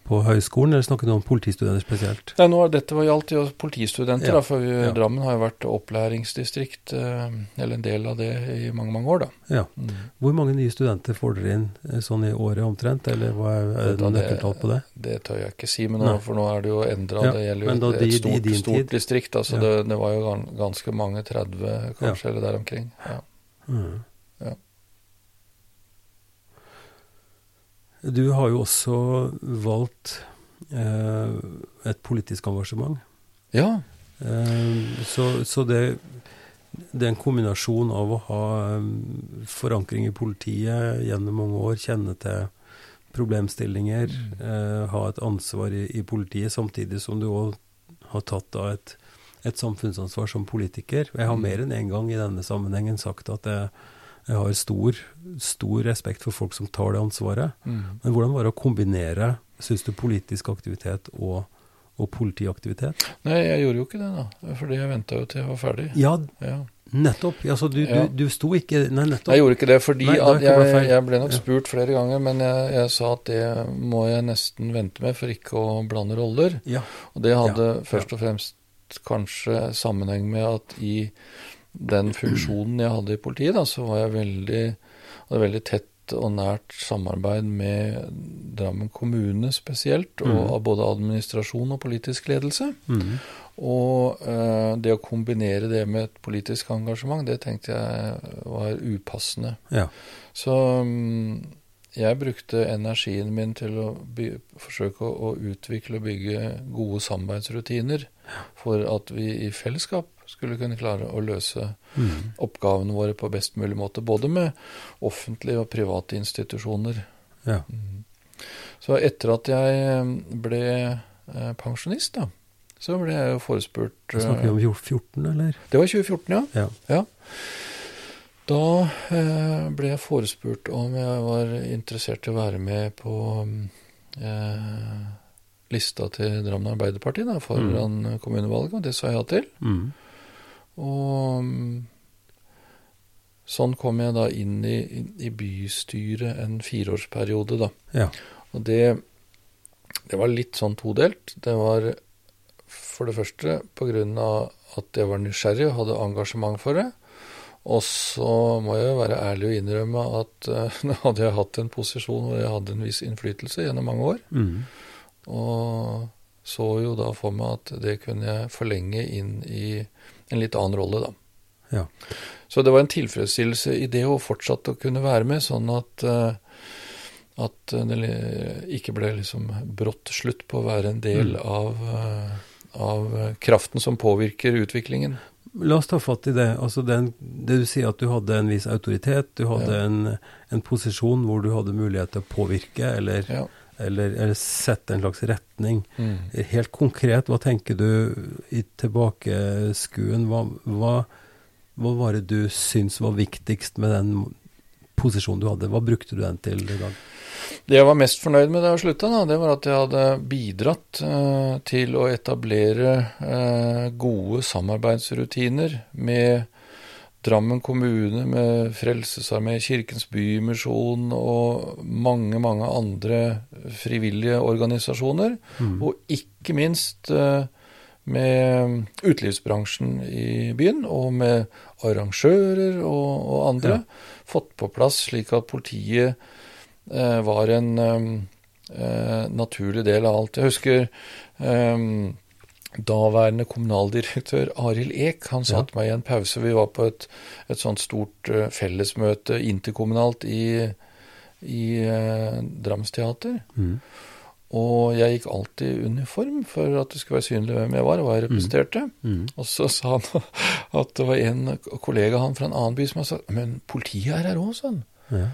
A: på, høyskolen, eller snakker du om politistudenter spesielt?
B: Ja, nå, dette var gjaldt jo politistudenter, ja, da, for vi, ja. Drammen har jo vært opplæringsdistrikt, eh, eller en del av det, i mange mange år. da.
A: Ja. Mm. Hvor mange nye studenter får dere inn eh, sånn i året omtrent, eller hva er, er det noe nøkkeltall på det?
B: Det tør jeg ikke si, men nå, for nå er det jo endra. Ja, det gjelder jo et, et stort, stort distrikt. altså det, det, var jo ganske mange, 30 kanskje, eller der omkring. ja. Mm.
A: Du har jo også valgt eh, et politisk engasjement.
B: Ja.
A: Eh, så, så det, det, er en kombinasjon av å ha um, forankring i politiet gjennom mange år, kjenne til problemstillinger, eh, ha et ansvar i, i, politiet, samtidig som du òg har tatt da et, et, samfunnsansvar som politiker. Jeg har mm. mer enn én en gang i denne sammenhengen sagt at det, jeg har stor, stor respekt for folk som tar det ansvaret. Mm. Men hvordan var det å kombinere, syns du, politisk aktivitet og, og, politiaktivitet?
B: Nei, jeg gjorde jo ikke det, da. Fordi jeg venta jo til jeg var ferdig.
A: Ja, ja. nettopp. Altså, du, ja. du, du, sto ikke Nei, nettopp.
B: Jeg gjorde ikke det fordi nei, at jeg, jeg, ble nok spurt flere ganger, men jeg, jeg, sa at det må jeg nesten vente med for ikke å blande roller. Ja. Og det hadde først og fremst kanskje sammenheng med at i den funksjonen jeg hadde i politiet, da, så var jeg veldig, hadde veldig tett og nært samarbeid med Drammen kommune spesielt,
A: Mm.
B: av både administrasjon og politisk ledelse.
A: Mm.
B: Og eh, det å kombinere det med et politisk engasjement, det tenkte jeg var upassende.
A: Ja.
B: Så mm, jeg brukte energien min til å forsøke å, å utvikle og bygge gode samarbeidsrutiner for at vi i fellesskap skulle kunne klare å løse
A: Mm.
B: oppgavene våre på best mulig måte. Både med offentlige og private institusjoner.
A: Ja.
B: Mm. Så etter at jeg eh, ble eh, pensjonist, da, så ble jeg jo forespurt
A: Da snakker vi om fjor- 14, eller?
B: Det var 2014, ja.
A: Ja.
B: Da eh, ble jeg forespurt om jeg var interessert i å være med på eh, lista til Drammen Arbeiderparti da, foran kommunevalget, og det sa jeg ja til.
A: Mm.
B: Og mm, sånn kom jeg da inn i, i bystyret en fireårsperiode, da.
A: Ja.
B: Og det, det var litt sånn todelt. Det var for det første på grunn av at jeg var nysgjerrig og hadde engasjement for det. Og så må jeg jo være ærlig og innrømme at uh, nå hadde jeg hatt en posisjon hvor jeg hadde en viss innflytelse gjennom mange år.
A: Mm.
B: Og så jo da for meg at det kunne jeg forlenge inn i en litt annen rolle, da.
A: Ja.
B: Så det var en tilfredsstillelse i det å fortsatt å kunne være med, sånn at eh, at det ikke ble liksom brått slutt på å være en del
A: Mm.
B: av, eh, av kraften som påvirker utviklingen.
A: La oss ta fatt i det. Altså den, det du sier at du hadde en viss autoritet, du hadde
B: Ja.
A: en, en posisjon hvor du hadde mulighet til å påvirke eller,
B: Ja.
A: Eller, eller sette en slags retning.
B: Mm.
A: Helt konkret, hva tenker du i tilbakeskuen? Hva, hva, hva var det du syns var viktigst med den posisjonen du hadde? Hva brukte du den til i dag?
B: Det jeg var mest fornøyd med da jeg slutta, det var at jeg hadde bidratt eh, til å etablere eh, gode samarbeidsrutiner med Drammen kommune, med Frelsesarmé, Kirkens Bymisjon og mange, mange andre frivillige organisasjoner.
A: Mm.
B: Og ikke minst eh, med utelivsbransjen i byen, og med arrangører og, og andre. Fått på plass slik at politiet eh, var en eh, eh, naturlig del av alt. Jeg husker eh, daværende kommunaldirektør Arild Eek. Han
A: Ja.
B: meg i en pause. Vi var på et, et sånt stort eh, fellesmøte interkommunalt i, i eh, Drammensteater.
A: Mm.
B: Og jeg gikk alltid i uniform for at det skulle være synlig hvem jeg var, og hva jeg representerte.
A: Mm.
B: Og så sa han at det var en kollega han fra en annen by som hadde sagt Men politiet er her òg, sa han.
A: Ja.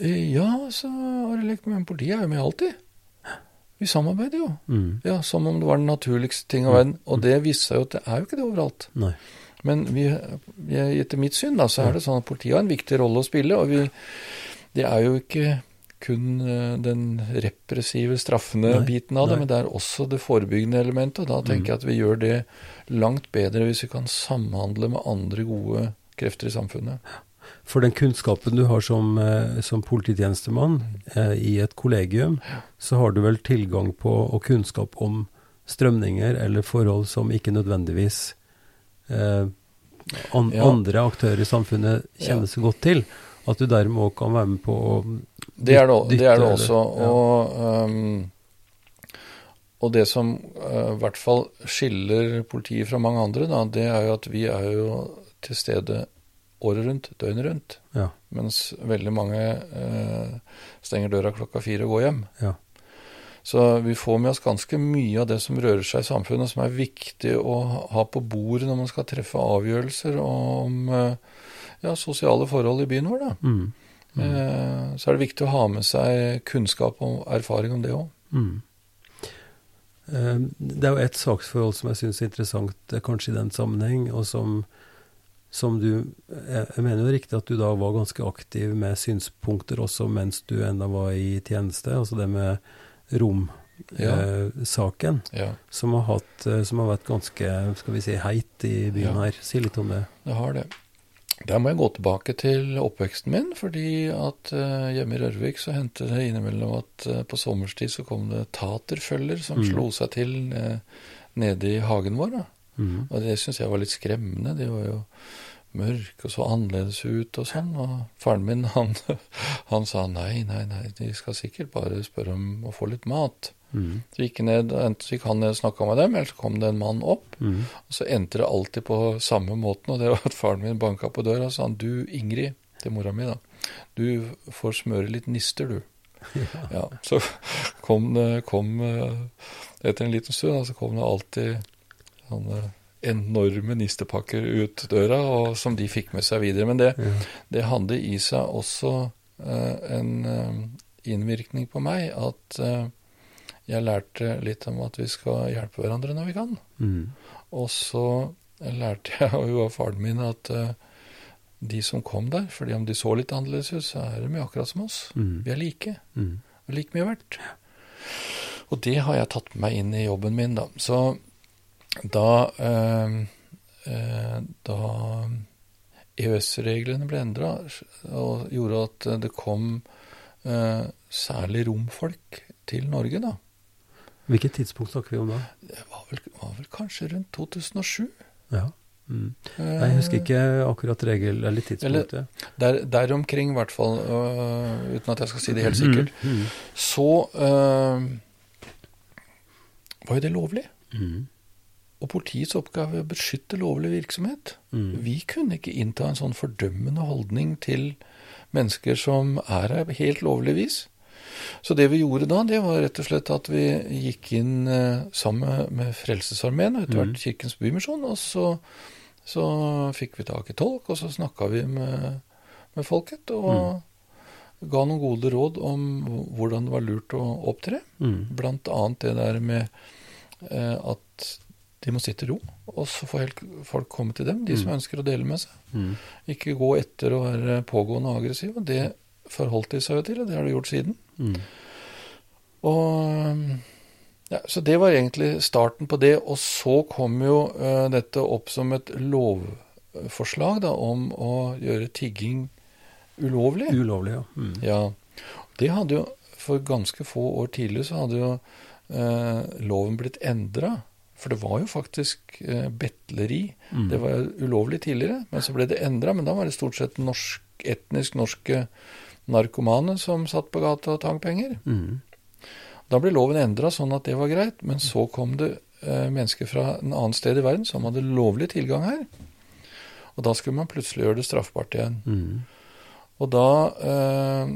B: «Eh, Ja, sa Arild Eek, men politiet er jo med alltid. Vi samarbeider jo.
A: Mm.
B: Ja, Som om det var den naturligste ting av verden. Og det viste seg jo at det er jo ikke det overalt.
A: Nei.
B: Men vi, etter mitt syn da, så er det sånn at politiet har en viktig rolle å spille. Og vi, det er jo ikke kun eh, den repressive, straffende
A: Nei,
B: biten av det,
A: nei.
B: men det er også det forebyggende elementet. Og da tenker jeg at vi gjør det langt bedre hvis vi kan samhandle med andre gode krefter i samfunnet.
A: For den kunnskapen du har som, eh, som polititjenestemann eh, i et kollegium, så har du vel tilgang på og kunnskap om strømninger eller forhold som ikke nødvendigvis eh, an,
B: Ja.
A: andre aktører i samfunnet kjenner så godt til. At du dermed også kan være med på å
B: Det er det,
A: dytte-
B: det, er det også.
A: ja.
B: Og, um, og det som uh, i hvert fall skiller politiet fra mange andre, da, det er jo at vi er jo til stede året rundt, døgnet rundt.
A: Ja.
B: Mens veldig mange eh, stenger døra klokka fire og går hjem.
A: Ja.
B: Så vi får med oss ganske mye av det som rører seg i samfunnet, som er viktig å ha på bordet når man skal treffe avgjørelser om uh, ja, sosiale forhold i byen vår. da.
A: Mm. Mm.
B: Eh, så er det viktig å ha med seg kunnskap og erfaring om det òg.
A: Mm. Eh, Det er jo et saksforhold som jeg syns er interessant, eh, kanskje i den sammenheng, og som, som du Jeg jeg mener jo riktig at du da var ganske aktiv med synspunkter også mens du enda var i tjeneste, altså det med romsaken,
B: Ja,
A: som, har hatt, eh, som har vært ganske skal vi si, heit i byen
B: Ja.
A: her. Si litt om det.
B: det har det. Der må jeg gå tilbake til oppveksten min, fordi at eh, hjemme i Rørvik så hendte det innimellom at eh, på sommerstid så kom det taterfølger som
A: Mm.
B: slo seg til eh, nede i hagen vår. da.
A: Mm.
B: Og det syns jeg var litt skremmende. De var jo mørke og så annerledes ut og sånn. Og faren min, han, han sa nei, nei, nei, de skal sikkert bare spørre om å få litt mat. Mm. Så gikk ned, Enten så gikk han ned og snakka med dem, eller så kom det en mann opp. Mm. Og så endte det alltid på samme måten, og det var at faren min banka på døra og sa han, du Ingrid, til mora mi, da, du får smøre litt nister, du. Ja. ja så kom det kom, Etter en liten stund så kom det alltid sånne enorme nistepakker ut døra, og som de fikk med seg videre. Men det, ja. det hadde i seg også uh, en uh, innvirkning på meg at uh, jeg lærte litt om at vi skal hjelpe hverandre når vi kan. Mm. Og så lærte jeg jo av faren min at de som kom der, fordi om de så litt annerledes ut, så er de akkurat som oss. Mm. Vi er like. Mm. Er like mye verdt. Og det har jeg tatt med meg inn i jobben min, da. Så da, eh, eh, da EØS-reglene ble endra og gjorde at det kom eh, særlig romfolk til Norge, da.
A: Hvilket tidspunkt snakker vi om da?
B: Det var vel, var vel kanskje rundt 2007.
A: Ja. Mm. Nei, jeg husker ikke akkurat regel eller tidspunktet.
B: Der, der omkring, i hvert fall, uh, uten at jeg skal si det helt sikkert. Mm. Mm. Så uh, var jo det lovlig. Mm. Og politiets oppgave er å beskytte lovlig virksomhet. Mm. Vi kunne ikke innta en sånn fordømmende holdning til mennesker som er her helt lovlig vis. Så det vi gjorde da, det var rett og slett at vi gikk inn eh, sammen med Frelsesarmeen og etter hvert mm. Kirkens Bymisjon. Og så, så, fikk vi tak i tolk, og så snakka vi med, med, folket. Og mm. ga noen gode råd om hvordan det var lurt å opptre. Mm. Blant annet det der med eh, at de må sitte i ro, og så får folk komme til dem, de som mm. ønsker å dele med seg. Mm. Ikke gå etter å være pågående og aggressiv. Og det forholdt de seg jo til, og det har de gjort siden. Mm. Og ja, Så det var egentlig starten på det. Og så kom jo uh, dette opp som et lovforslag da, om å gjøre tigging ulovlig.
A: Ulovlig, ja. Mm.
B: ja. Det hadde jo For ganske få år tidligere så hadde jo uh, loven blitt endra for det var jo faktisk eh, betleri. Mm. Det var ulovlig tidligere, men så ble det endra. Men da var det stort sett norsk, etnisk norske narkomane som satt på gata og tang penger. Mm. Da ble loven endra sånn at det var greit, men så kom det eh, mennesker fra en annen sted i verden som hadde lovlig tilgang her. Og da skulle man plutselig gjøre det straffbart igjen. Mm. Og da eh,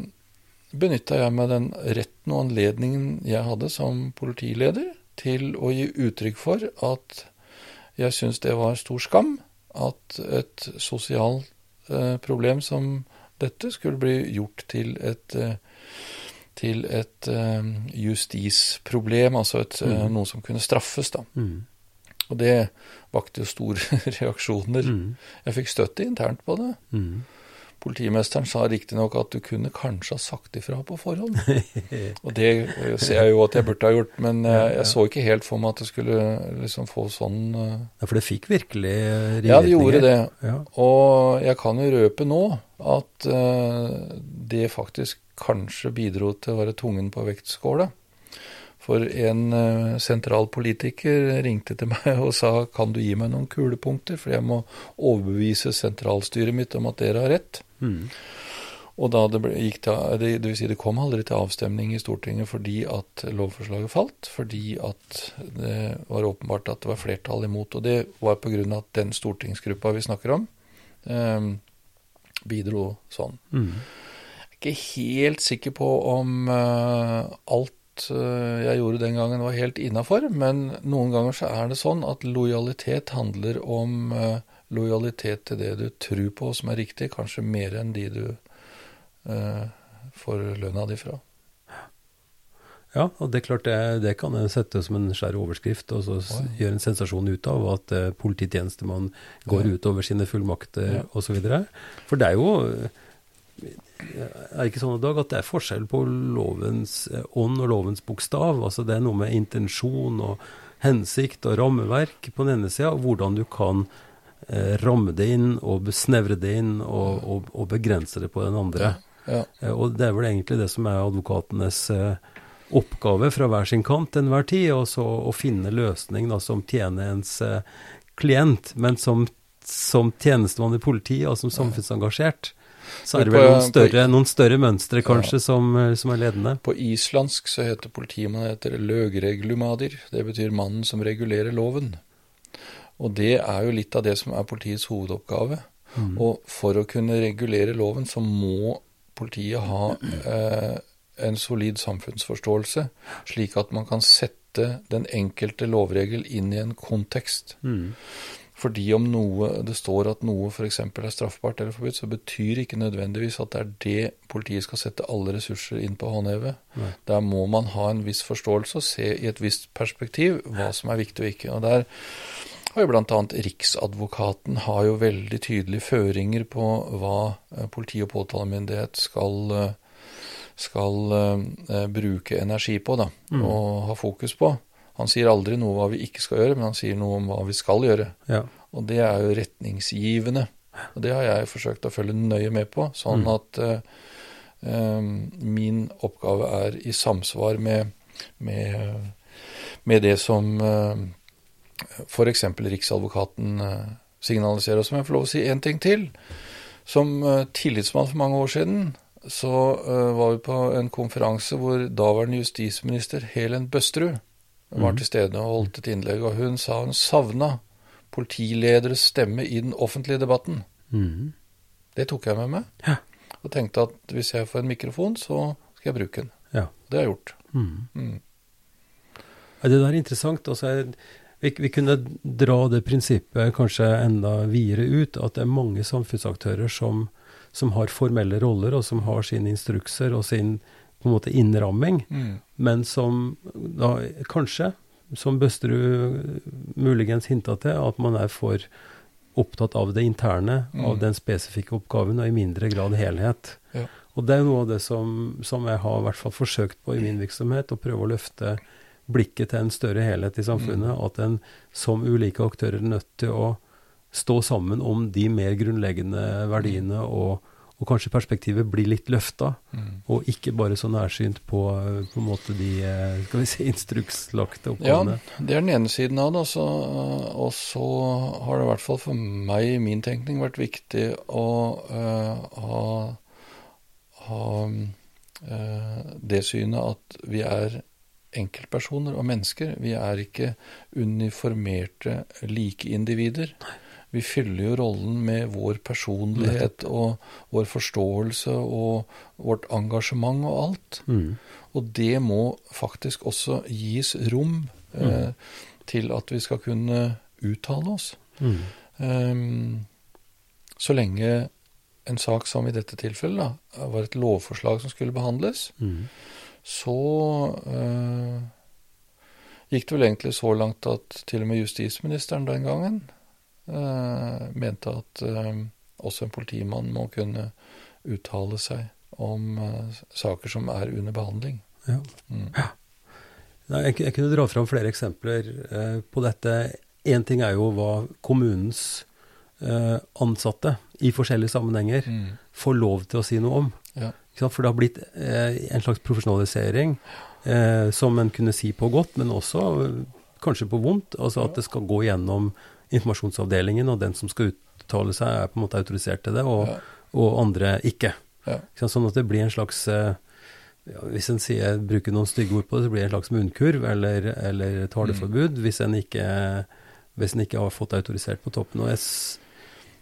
B: benytta jeg meg den retten og anledningen jeg hadde som politileder til å gi uttrykk for at jeg syns det var stor skam at et sosialt eh, problem som dette skulle bli gjort til et, eh, til et eh, justisproblem, altså et, mm. noe som kunne straffes. da. Mm. Og det vakte jo store reaksjoner. Mm. Jeg fikk støtte internt på det. Mm. Politimesteren sa riktignok at du kunne kanskje ha sagt ifra på forhånd. Og det eh, ser jeg jo at jeg burde ha gjort, men eh, jeg så ikke helt for meg at det skulle liksom få sånn eh,
A: Ja, For det fikk virkelig ringvirkninger?
B: Ja, det gjorde det. Ja. Og jeg kan jo røpe nå at det faktisk kanskje bidro til å være tungen på vektskåla. For en uh, sentral politiker ringte til meg og sa kan du gi meg noen kulepunkter, for jeg må overbevise sentralstyret mitt om at dere har rett. Mm. Og da det, ble, gikk til, det, det, vil si det kom aldri til avstemning i Stortinget fordi at lovforslaget falt. Fordi at det var åpenbart at det var flertall imot. Og det var pga. at den stortingsgruppa vi snakker om, eh, bidro sånn. Mm. Jeg er ikke helt sikker på om eh, alt Eh, jeg gjorde den gangen, var helt innafor. Men noen ganger så er det sånn at lojalitet handler om uh, lojalitet til det du tror på som er riktig, kanskje mer enn de du eh, får lønna di fra.
A: Ja, og det er klart det, det kan jeg sette som en skjær overskrift og så oh, ja. gjøre en sensasjon ut av at eh, polititjenestemann går ja. utover sine fullmakter ja. osv. For det er jo er det ikke sånn i dag at det er forskjell på lovens eh, ånd og lovens bokstav? Altså det er noe med intensjon og hensikt og rammeverk på den ene sida, og hvordan du kan eh, ramme det inn og besnevre det inn og, og, og begrense det på den andre. Ja. Eh, og det er vel egentlig det som er advokatenes eh, oppgave fra hver sin kant til enhver tid, og så å finne løsning da, som tjener ens eh, klient, men som som tjenestemann i politiet og som samfunnsengasjert, så er det vel noen større, noen større mønstre kanskje ja. som, som, er ledende.
B: På islandsk så heter politimannen heter løgreglumadir. Det betyr mannen som regulerer loven. Og det er jo litt av det som er politiets hovedoppgave. Mm. Og for å kunne regulere loven, så må politiet ha eh, en solid samfunnsforståelse, slik at man kan sette den enkelte lovregel inn i en kontekst. Mm. Fordi om noe, det står at noe f.eks. er straffbart eller forbudt, så betyr ikke nødvendigvis at det er det politiet skal sette alle ressurser inn på å håndheve. Der må man ha en viss forståelse og se i et visst perspektiv hva som er viktig og ikke. Og der har jo bl.a. Riksadvokaten har jo veldig tydelige føringer på hva eh, politi og påtalemyndighet skal, eh, skal uh, bruke energi på da, mm. og ha fokus på. Han sier aldri noe om hva vi ikke skal gjøre, men han sier noe om hva vi skal gjøre. Ja. Og det er jo retningsgivende. Og det har jeg forsøkt å følge nøye med på, sånn mm. at uh, min oppgave er i samsvar med, med, med det som uh, f.eks. Riksadvokaten signaliserer. Og som jeg får lov å si én ting til. Som tillitsmann for mange år siden så var vi på en konferanse hvor daværende justisminister Helen Bøsterud var mhm. til stede og holdt et innlegg, og hun sa hun savna politilederes stemme i den offentlige debatten. Mm. Det tok jeg med meg, ja. og tenkte at hvis jeg får en mikrofon, så skal jeg bruke den. Ja. Det har jeg gjort. Mm. Mm.
A: Ja, det der er interessant. Altså, vi, vi, kunne dra det prinsippet kanskje enda videre ut, at det er mange samfunnsaktører som, som har formelle roller, og som har sine instrukser og sin på en måte innramming, mm. men som da kanskje, som Bøsterud muligens hinta til, at man er for opptatt av det interne, mm. av den spesifikke oppgaven, og i mindre grad helhet. Ja. Og det er noe av det som, som, jeg har i hvert fall forsøkt på i min virksomhet, å prøve å løfte blikket til en større helhet i samfunnet. Mm. At en som ulike aktører er nødt til å stå sammen om de mer grunnleggende verdiene og og kanskje perspektivet blir litt løfta, mm. og ikke bare så nærsynt på, på en måte de eh, skal vi si, instrukslagte oppgavene.
B: Ja, det er den ene siden av det. Altså, og så har det i hvert fall for meg i min tenkning vært viktig å uh, ha, ha uh, det synet at vi er enkeltpersoner og mennesker. Vi er ikke uniformerte likeindivider. Nei. Vi fyller jo rollen med vår personlighet og vår forståelse og vårt engasjement og alt. Mm. Og det må faktisk også gis rom eh, mm. til at vi skal kunne uttale oss. Mm. Um, så lenge en sak som i dette tilfellet da, var et lovforslag som skulle behandles, mm. så uh, gikk det vel egentlig så langt at til og med justisministeren den gangen Eh, mente at eh, også en politimann må kunne uttale seg om eh, saker som er under behandling. Ja. Mm.
A: ja. Nei, jeg, jeg, kunne dra fram flere eksempler eh, på dette. Én ting er jo hva kommunens eh, ansatte i forskjellige sammenhenger mm. får lov til å si noe om. Ja. For det har blitt eh, en slags profesjonalisering som en kunne si på godt, men også kanskje på vondt. Altså at det skal gå gjennom informasjonsavdelingen, og den som skal uttale seg, er på en måte autorisert til det, og, ja. og andre ikke. Ja. Sånn at det blir en slags eh, ja, Hvis en sier, bruker noen stygge ord på det, så blir det en slags munnkurv eller, eller taleforbud mm. hvis, en ikke, hvis en ikke har fått autorisert på toppen. og jeg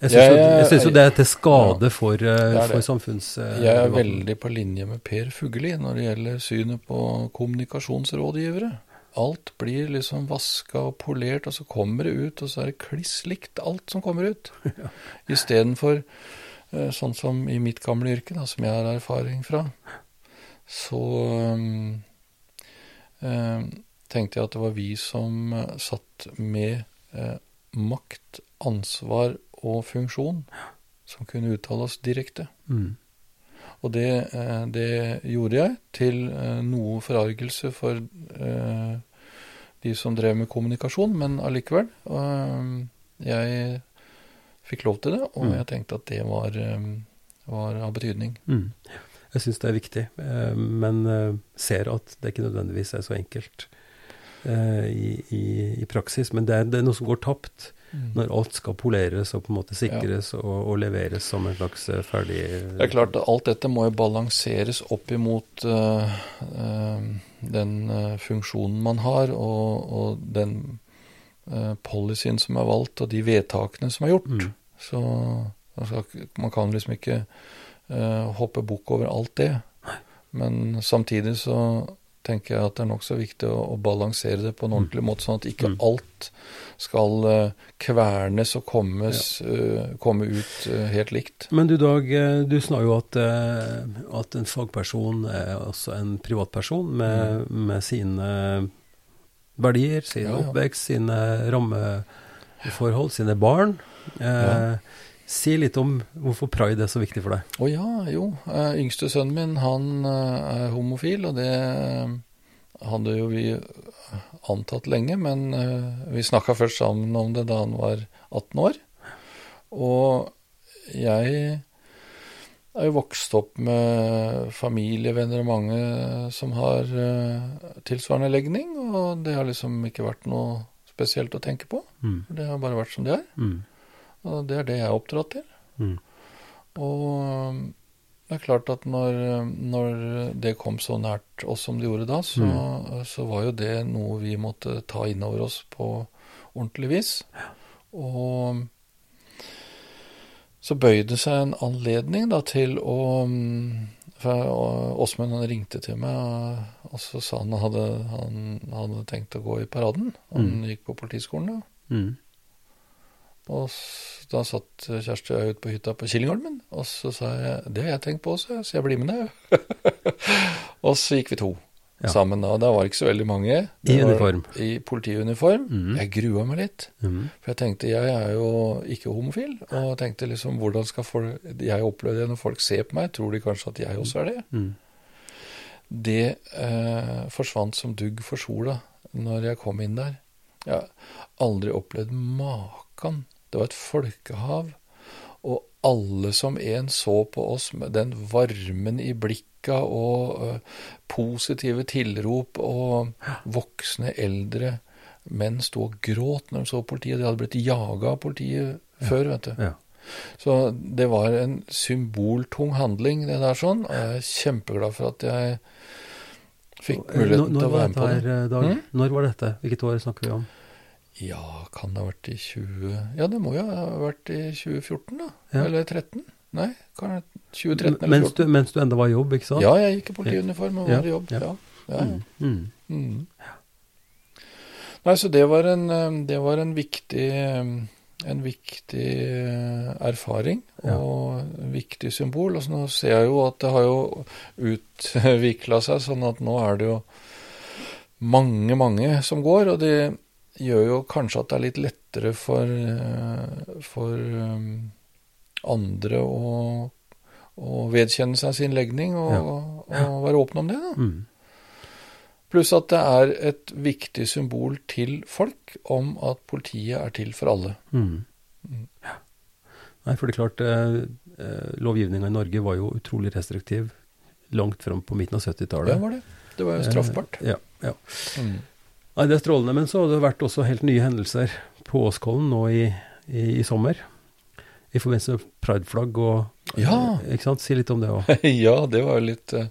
A: jeg syns, jo det er til skade for, uh, det for samfunns... Uh,
B: jeg er veldig på linje med Per Fugelli når det gjelder synet på kommunikasjonsrådgivere. Alt blir liksom vaska og polert, og så kommer det ut, og så er det kliss likt alt som kommer ut. Ja. Istedenfor uh, sånn som i mitt gamle yrke, da, som jeg har erfaring fra, så um, uh, tenkte jeg at det var vi som uh, satt med makt, ansvar og funksjon, som kunne uttale oss direkte. Mm. Og det, eh, det, gjorde jeg, til eh, noe forargelse for eh, de som drev med kommunikasjon, men allikevel. Jeg fikk lov til det, og mm. jeg tenkte at det var, var av betydning. Mm.
A: Jeg syns det er viktig, men ser at det ikke nødvendigvis er så enkelt. i, i, i, praksis. Men det er, det er, noe som går tapt. Når alt skal poleres og på en måte sikres ja. og, og, leveres som en slags eh, ferdig
B: Det er klart, alt dette må jo balanseres opp imot uh, uh, den uh, funksjonen man har, og, og den policyen som er valgt, og de vedtakene som er gjort. Mm. Så man kan liksom ikke hoppe bukk over alt det. Men samtidig så tenker jeg at det er nokså viktig å, å, balansere det på en ordentlig måte, sånn at ikke mm. alt skal uh, kvernes og kommes, ja. uh, komme ut uh, helt likt.
A: Men du Dag, du sa jo at, at, en fagperson er også en privatperson med, mm. med sine verdier, sin ja, ja. oppvekst, sine rammeforhold, sine barn. Ja. Si litt om hvorfor pride er så viktig for deg.
B: Å ja, jo. Uh, yngste sønnen min han uh, er homofil, og det uh, hadde jo vi antatt lenge. Men vi snakka først sammen om det da han var 18 år. Og jeg er jo vokst opp med familievenner og mange som har tilsvarende legning, og det har liksom ikke vært noe spesielt å tenke på. Mm. Det har bare vært som det er. Mm. Og det er det jeg er oppdratt til. Mm. Og um, det er klart at når, når, det kom så nært oss som det gjorde da, så, mm. så, var jo det noe vi måtte ta inn over oss på ordentlig vis. Og så bøyde det seg en anledning da til å um, for Åsmund han ringte til meg, og så sa han han, han hadde tenkt å gå i paraden. Han mm. gikk på politiskolen da. Mm. Og da satt Kjersti og jeg ute på hytta på Killingholmen, og så sa jeg det har jeg tenkt på også, så jeg blir med deg. og så gikk vi to ja. sammen. Og da var det ikke så veldig mange.
A: Det I uniform?
B: I politiuniform. Mm. Jeg grua meg litt. Mm. For jeg tenkte jeg er jo ikke homofil, og tenkte liksom hvordan skal folk Jeg opplevde det når folk ser på meg, tror de kanskje at jeg også er det. Mm. Det eh, forsvant som dugg for sola når jeg kom inn der. Jeg har aldri opplevd maken det var et folkehav. Og alle som en så på oss med den varmen i blikka og uh, positive tilrop, og voksne, eldre menn sto og gråt når de så politiet. De hadde blitt jaga av politiet ja. før, vet du. Ja. Så det var en symboltung handling, det der sånn. Og jeg er kjempeglad for at jeg fikk muligheten til å være med på det.
A: Her, Dag? Mm? Når var dette? Hvilket år snakker vi om?
B: Ja, kan det ha vært i 20... Ja, det må jo ha vært i 2014, da. Ja. Eller 2013. Nei, kan det 2013 eller
A: mens 2014. Du, mens du enda var i jobb, ikke sant?
B: Ja, jeg gikk i politiuniform og var i jobb. Ja. ja. Mm. Mm. Mm. Nei, så det var en, eh, det var en viktig en viktig eh, erfaring og en viktig symbol. Altså, nå ser jeg jo at det har jo utvikla seg sånn at nå er det jo mange, mange som går. Og det, gjør jo kanskje at det er litt lettere for, eh, for um, andre å, å, vedkjenne seg sin legning og, ja. Ja. og være åpne om det. da. Mm. Pluss at det er et viktig symbol til folk om at politiet er til for alle. Mm.
A: Mm. Ja. Nei, for det er klart, eh, eh lovgivninga i Norge var jo utrolig restriktiv langt fram på midten av 70-tallet.
B: Det var det. Det var jo straffbart.
A: Eh, ja, ja. Mm. Nei, Det er strålende. Men så har det vært også helt nye hendelser på Åskollen nå i, i, i sommer. I forbindelse med prideflagg og
B: Ja!
A: Ikke sant? Si litt om det òg.
B: ja, det var jo litt uh,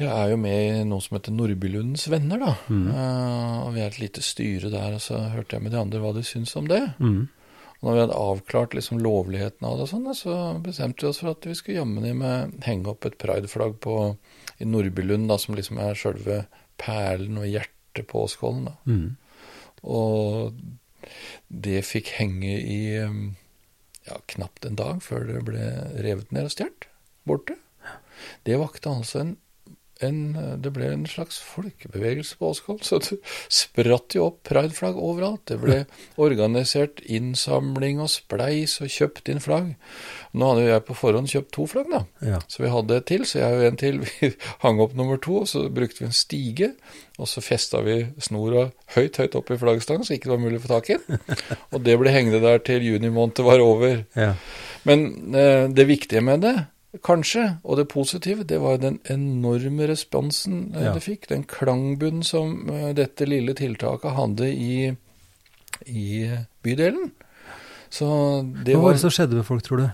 B: Jeg er jo med i noe som heter Nordbylundens venner, da. Mm. Uh, og vi er et lite styre der, og så hørte jeg med de andre hva de syns om det. Mm. Og når vi hadde avklart liksom lovligheten av det, og sånn, så bestemte vi oss for at vi skulle jammen med henge opp et prideflagg i Nordbylund, da, som liksom er sjølve perlen og hjertet første på Åskollen. Mm. Og det fikk henge i ja, knapt en dag før det ble revet ned og stjålet borte. Det vakte altså en en, det ble en slags folkebevegelse på Åsgård. Så det spratt jo opp prideflagg overalt. Det ble organisert innsamling og spleis og kjøpt inn flagg. Nå hadde jo jeg på forhånd kjøpt to flagg, da. Ja. Så vi hadde et til. Så jeg og en til. Vi hang opp nummer to, og så brukte vi en stige. Og så festa vi snora høyt, høyt opp i flaggstangen, så ikke det var mulig å få tak i den. Og det ble hengende der til juni måned var over. Ja. Men eh, det viktige med det kanskje. Og det positive, det var den enorme responsen ja. det fikk. Den klangbunnen som dette lille tiltaket hadde i, i bydelen.
A: Så det Hva var det som skjedde med folk, tror du?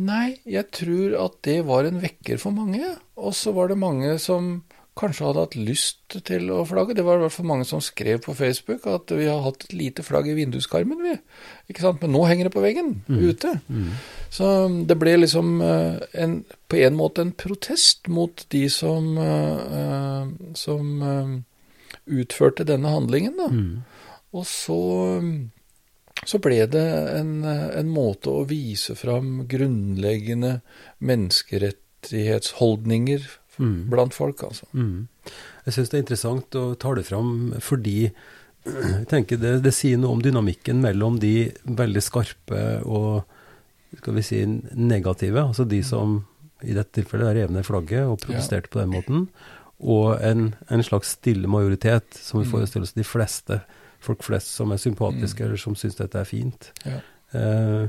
B: Nei, jeg tror at det var en vekker for mange. Og så var det mange som kanskje hadde hatt lyst til å flagge. Det var i hvert fall mange som skrev på Facebook at vi har hatt et lite flagg i vinduskarmen, vi. Ikke sant? Men nå henger det på veggen, mm. ute. Mm. Så det ble liksom eh, en, på en måte en protest mot de som, uh, som uh, utførte denne handlingen, da. Mm. Og så så ble det en, en, måte å vise fram grunnleggende menneskerettighetsholdninger mm. blant folk, altså.
A: Mm. Jeg syns det er interessant å ta det fram fordi jeg tenker det, det, sier noe om dynamikken mellom de veldig skarpe og skal vi si negative, altså de som i dette tilfellet rev ned flagget og protesterte ja. på den måten, og en, en, slags stille majoritet, som vi mm. forestiller oss de fleste folk flest som er sympatiske, mm. eller som syns dette er fint. Ja. Eh,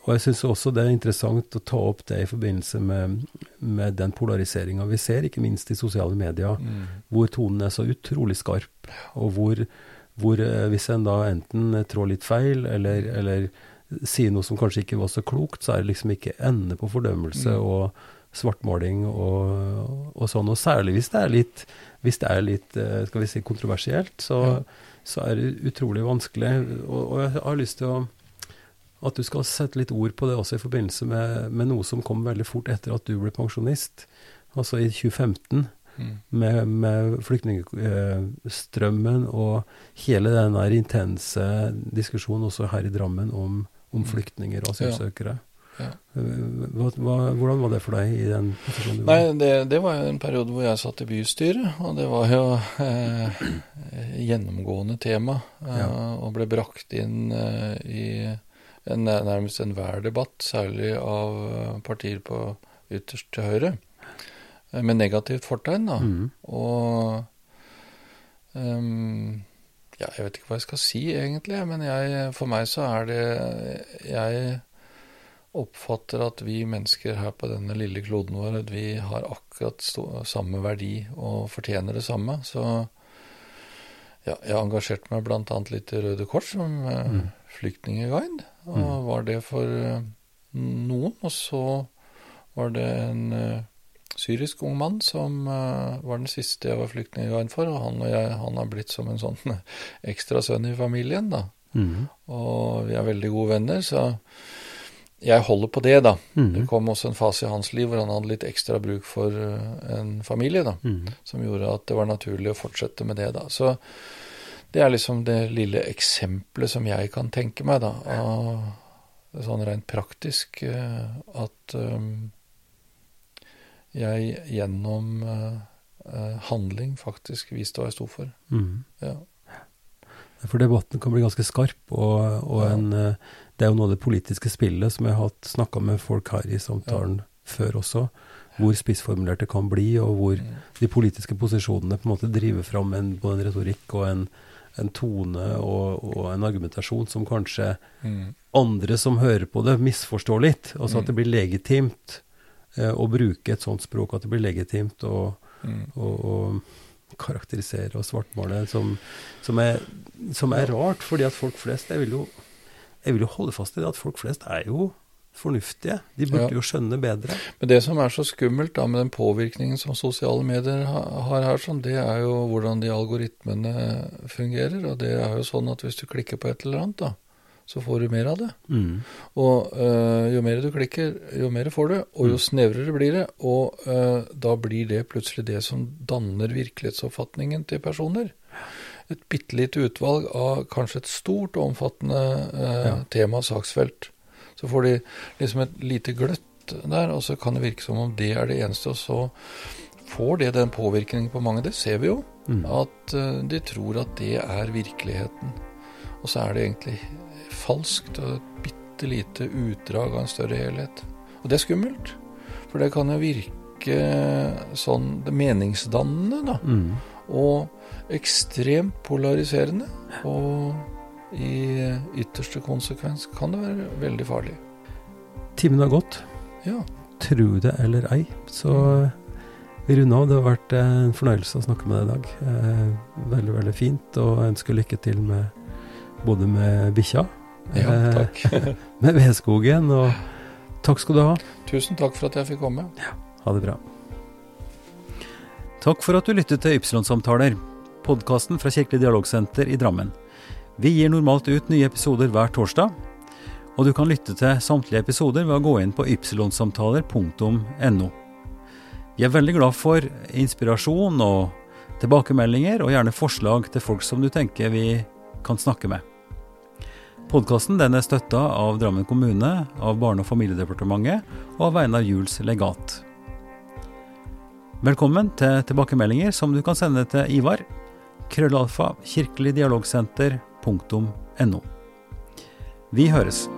A: og jeg syns også det er interessant å ta opp det i forbindelse med, med den polariseringa vi ser, ikke minst i sosiale medier, mm. hvor tonen er så utrolig skarp, og hvor, hvor eh, hvis en da enten trår litt feil, eller, mm. eller, sier noe som kanskje ikke var så klokt, så er det liksom ikke ende på fordømmelse mm. og svartmaling og, og, sånn. Og særlig hvis det er litt, hvis det er litt eh, skal vi si, kontroversielt, så, ja så er det utrolig vanskelig. Og, og, jeg har lyst til å, at du skal sette litt ord på det også i forbindelse med, med noe som kom veldig fort etter at du ble pensjonist, altså i 2015. Mm. Med, med flyktningstrømmen og hele den der intense diskusjonen også her i Drammen om, om mm. flyktninger og asylsøkere. Ja. Hva, hva, hvordan var det for deg i den
B: posisjonen Nei, det, det, var en periode hvor jeg satt i bystyret, og det var jo eh, gjennomgående tema. Eh, ja. Og ble brakt inn eh, i en, nærmest enhver debatt, særlig av eh, partier på ytterst til høyre, eh, med negativt fortegn. da. Mm. Og um, ja, jeg vet ikke hva jeg skal si, egentlig, men jeg, for meg så er det Jeg oppfatter at vi mennesker her på denne lille kloden vår at vi har akkurat samme verdi og fortjener det samme. Så ja, jeg engasjerte meg bl.a. litt i Røde Kors som eh, mm. flyktningguide. Og mm. var det for eh, noen. Og så var det en uh, syrisk ung mann som var den siste jeg var flyktningguide for. Og han og jeg han har blitt som en sånn ekstra sønn i familien, da. Mm. Og vi er veldig gode venner, så jeg holder på det, da. Mm. Det kom også en fase i hans liv hvor han hadde litt ekstra bruk for uh, en familie, da. Mm. Som gjorde at det var naturlig å fortsette med det, da. Så det er liksom det lille eksempelet som jeg kan tenke meg, da. Av sånn rent praktisk uh, at um, jeg gjennom uh, handling faktisk viste hva jeg sto for. Mm. Ja.
A: For debatten kan bli ganske skarp, og, og ja. en det er jo noe av det politiske spillet som jeg har snakka med folk her i samtalen ja. før også. Hvor spissformulert det kan bli, og hvor mm. de politiske posisjonene på en måte driver fram en, både en retorikk og en, en tone og, og, en argumentasjon som kanskje mm. andre som hører på det, misforstår litt. Altså at det blir legitimt eh, å bruke et sånt språk, at det blir legitimt å, mm. å, å karakterisere og svartmale, som, som, er, som er rart, fordi at folk flest jeg vil jo jeg vil jo holde fast i det at folk flest er jo fornuftige. De burde ja. jo skjønne bedre.
B: Men det som er så skummelt da med den påvirkningen som sosiale medier har her, sånn, det er jo hvordan de algoritmene fungerer. Og det er jo sånn at hvis du klikker på et eller annet, da, så får du mer av det. Mm. Og øh, jo mer du klikker, jo mer får du, og jo mm. snevrere blir det. Og øh, da blir det plutselig det som danner virkelighetsoppfatningen til personer et bitte lite utvalg av kanskje et stort og omfattende eh, ja. tema saksfelt. Så får de liksom et lite gløtt der, og så kan det virke som om det er det eneste. Og så får det den påvirkningen på mange, det ser vi jo. Mm. At eh, de tror at det er virkeligheten. Og så er det egentlig falskt og et bitte lite utdrag av en større helhet. Og det er skummelt. For det kan jo virke sånn meningsdannende, da. Mm. Og ekstremt polariserende. Og i ytterste konsekvens kan det være veldig farlig.
A: Timen har gått.
B: Ja.
A: tro det eller ei, så vi runder av. Det har vært en fornøyelse å snakke med deg i dag. Eh, veldig, veldig fint, og jeg ønsker lykke til med både med bikkja,
B: ja,
A: eh,
B: takk.
A: med vedskogen, og takk skal du ha.
B: Tusen takk for at jeg fikk komme.
A: Ja, ha det bra. Takk for at du lyttet til Ypsilon-samtaler, podkasten fra Kirkelig dialogsenter i Drammen. Vi gir normalt ut nye episoder hver torsdag, og du kan lytte til samtlige episoder ved å gå inn på ypsilonsamtaler.no. Vi er veldig glad for inspirasjon og tilbakemeldinger, og gjerne forslag til folk som du tenker vi kan snakke med. Podkasten er støtta av Drammen kommune, av Barne- og familiedepartementet og av Einar Juels legat. Velkommen til tilbakemeldinger som du kan sende til Ivar. Krøllalfa kirkeligdialogsenter.no. Vi høres.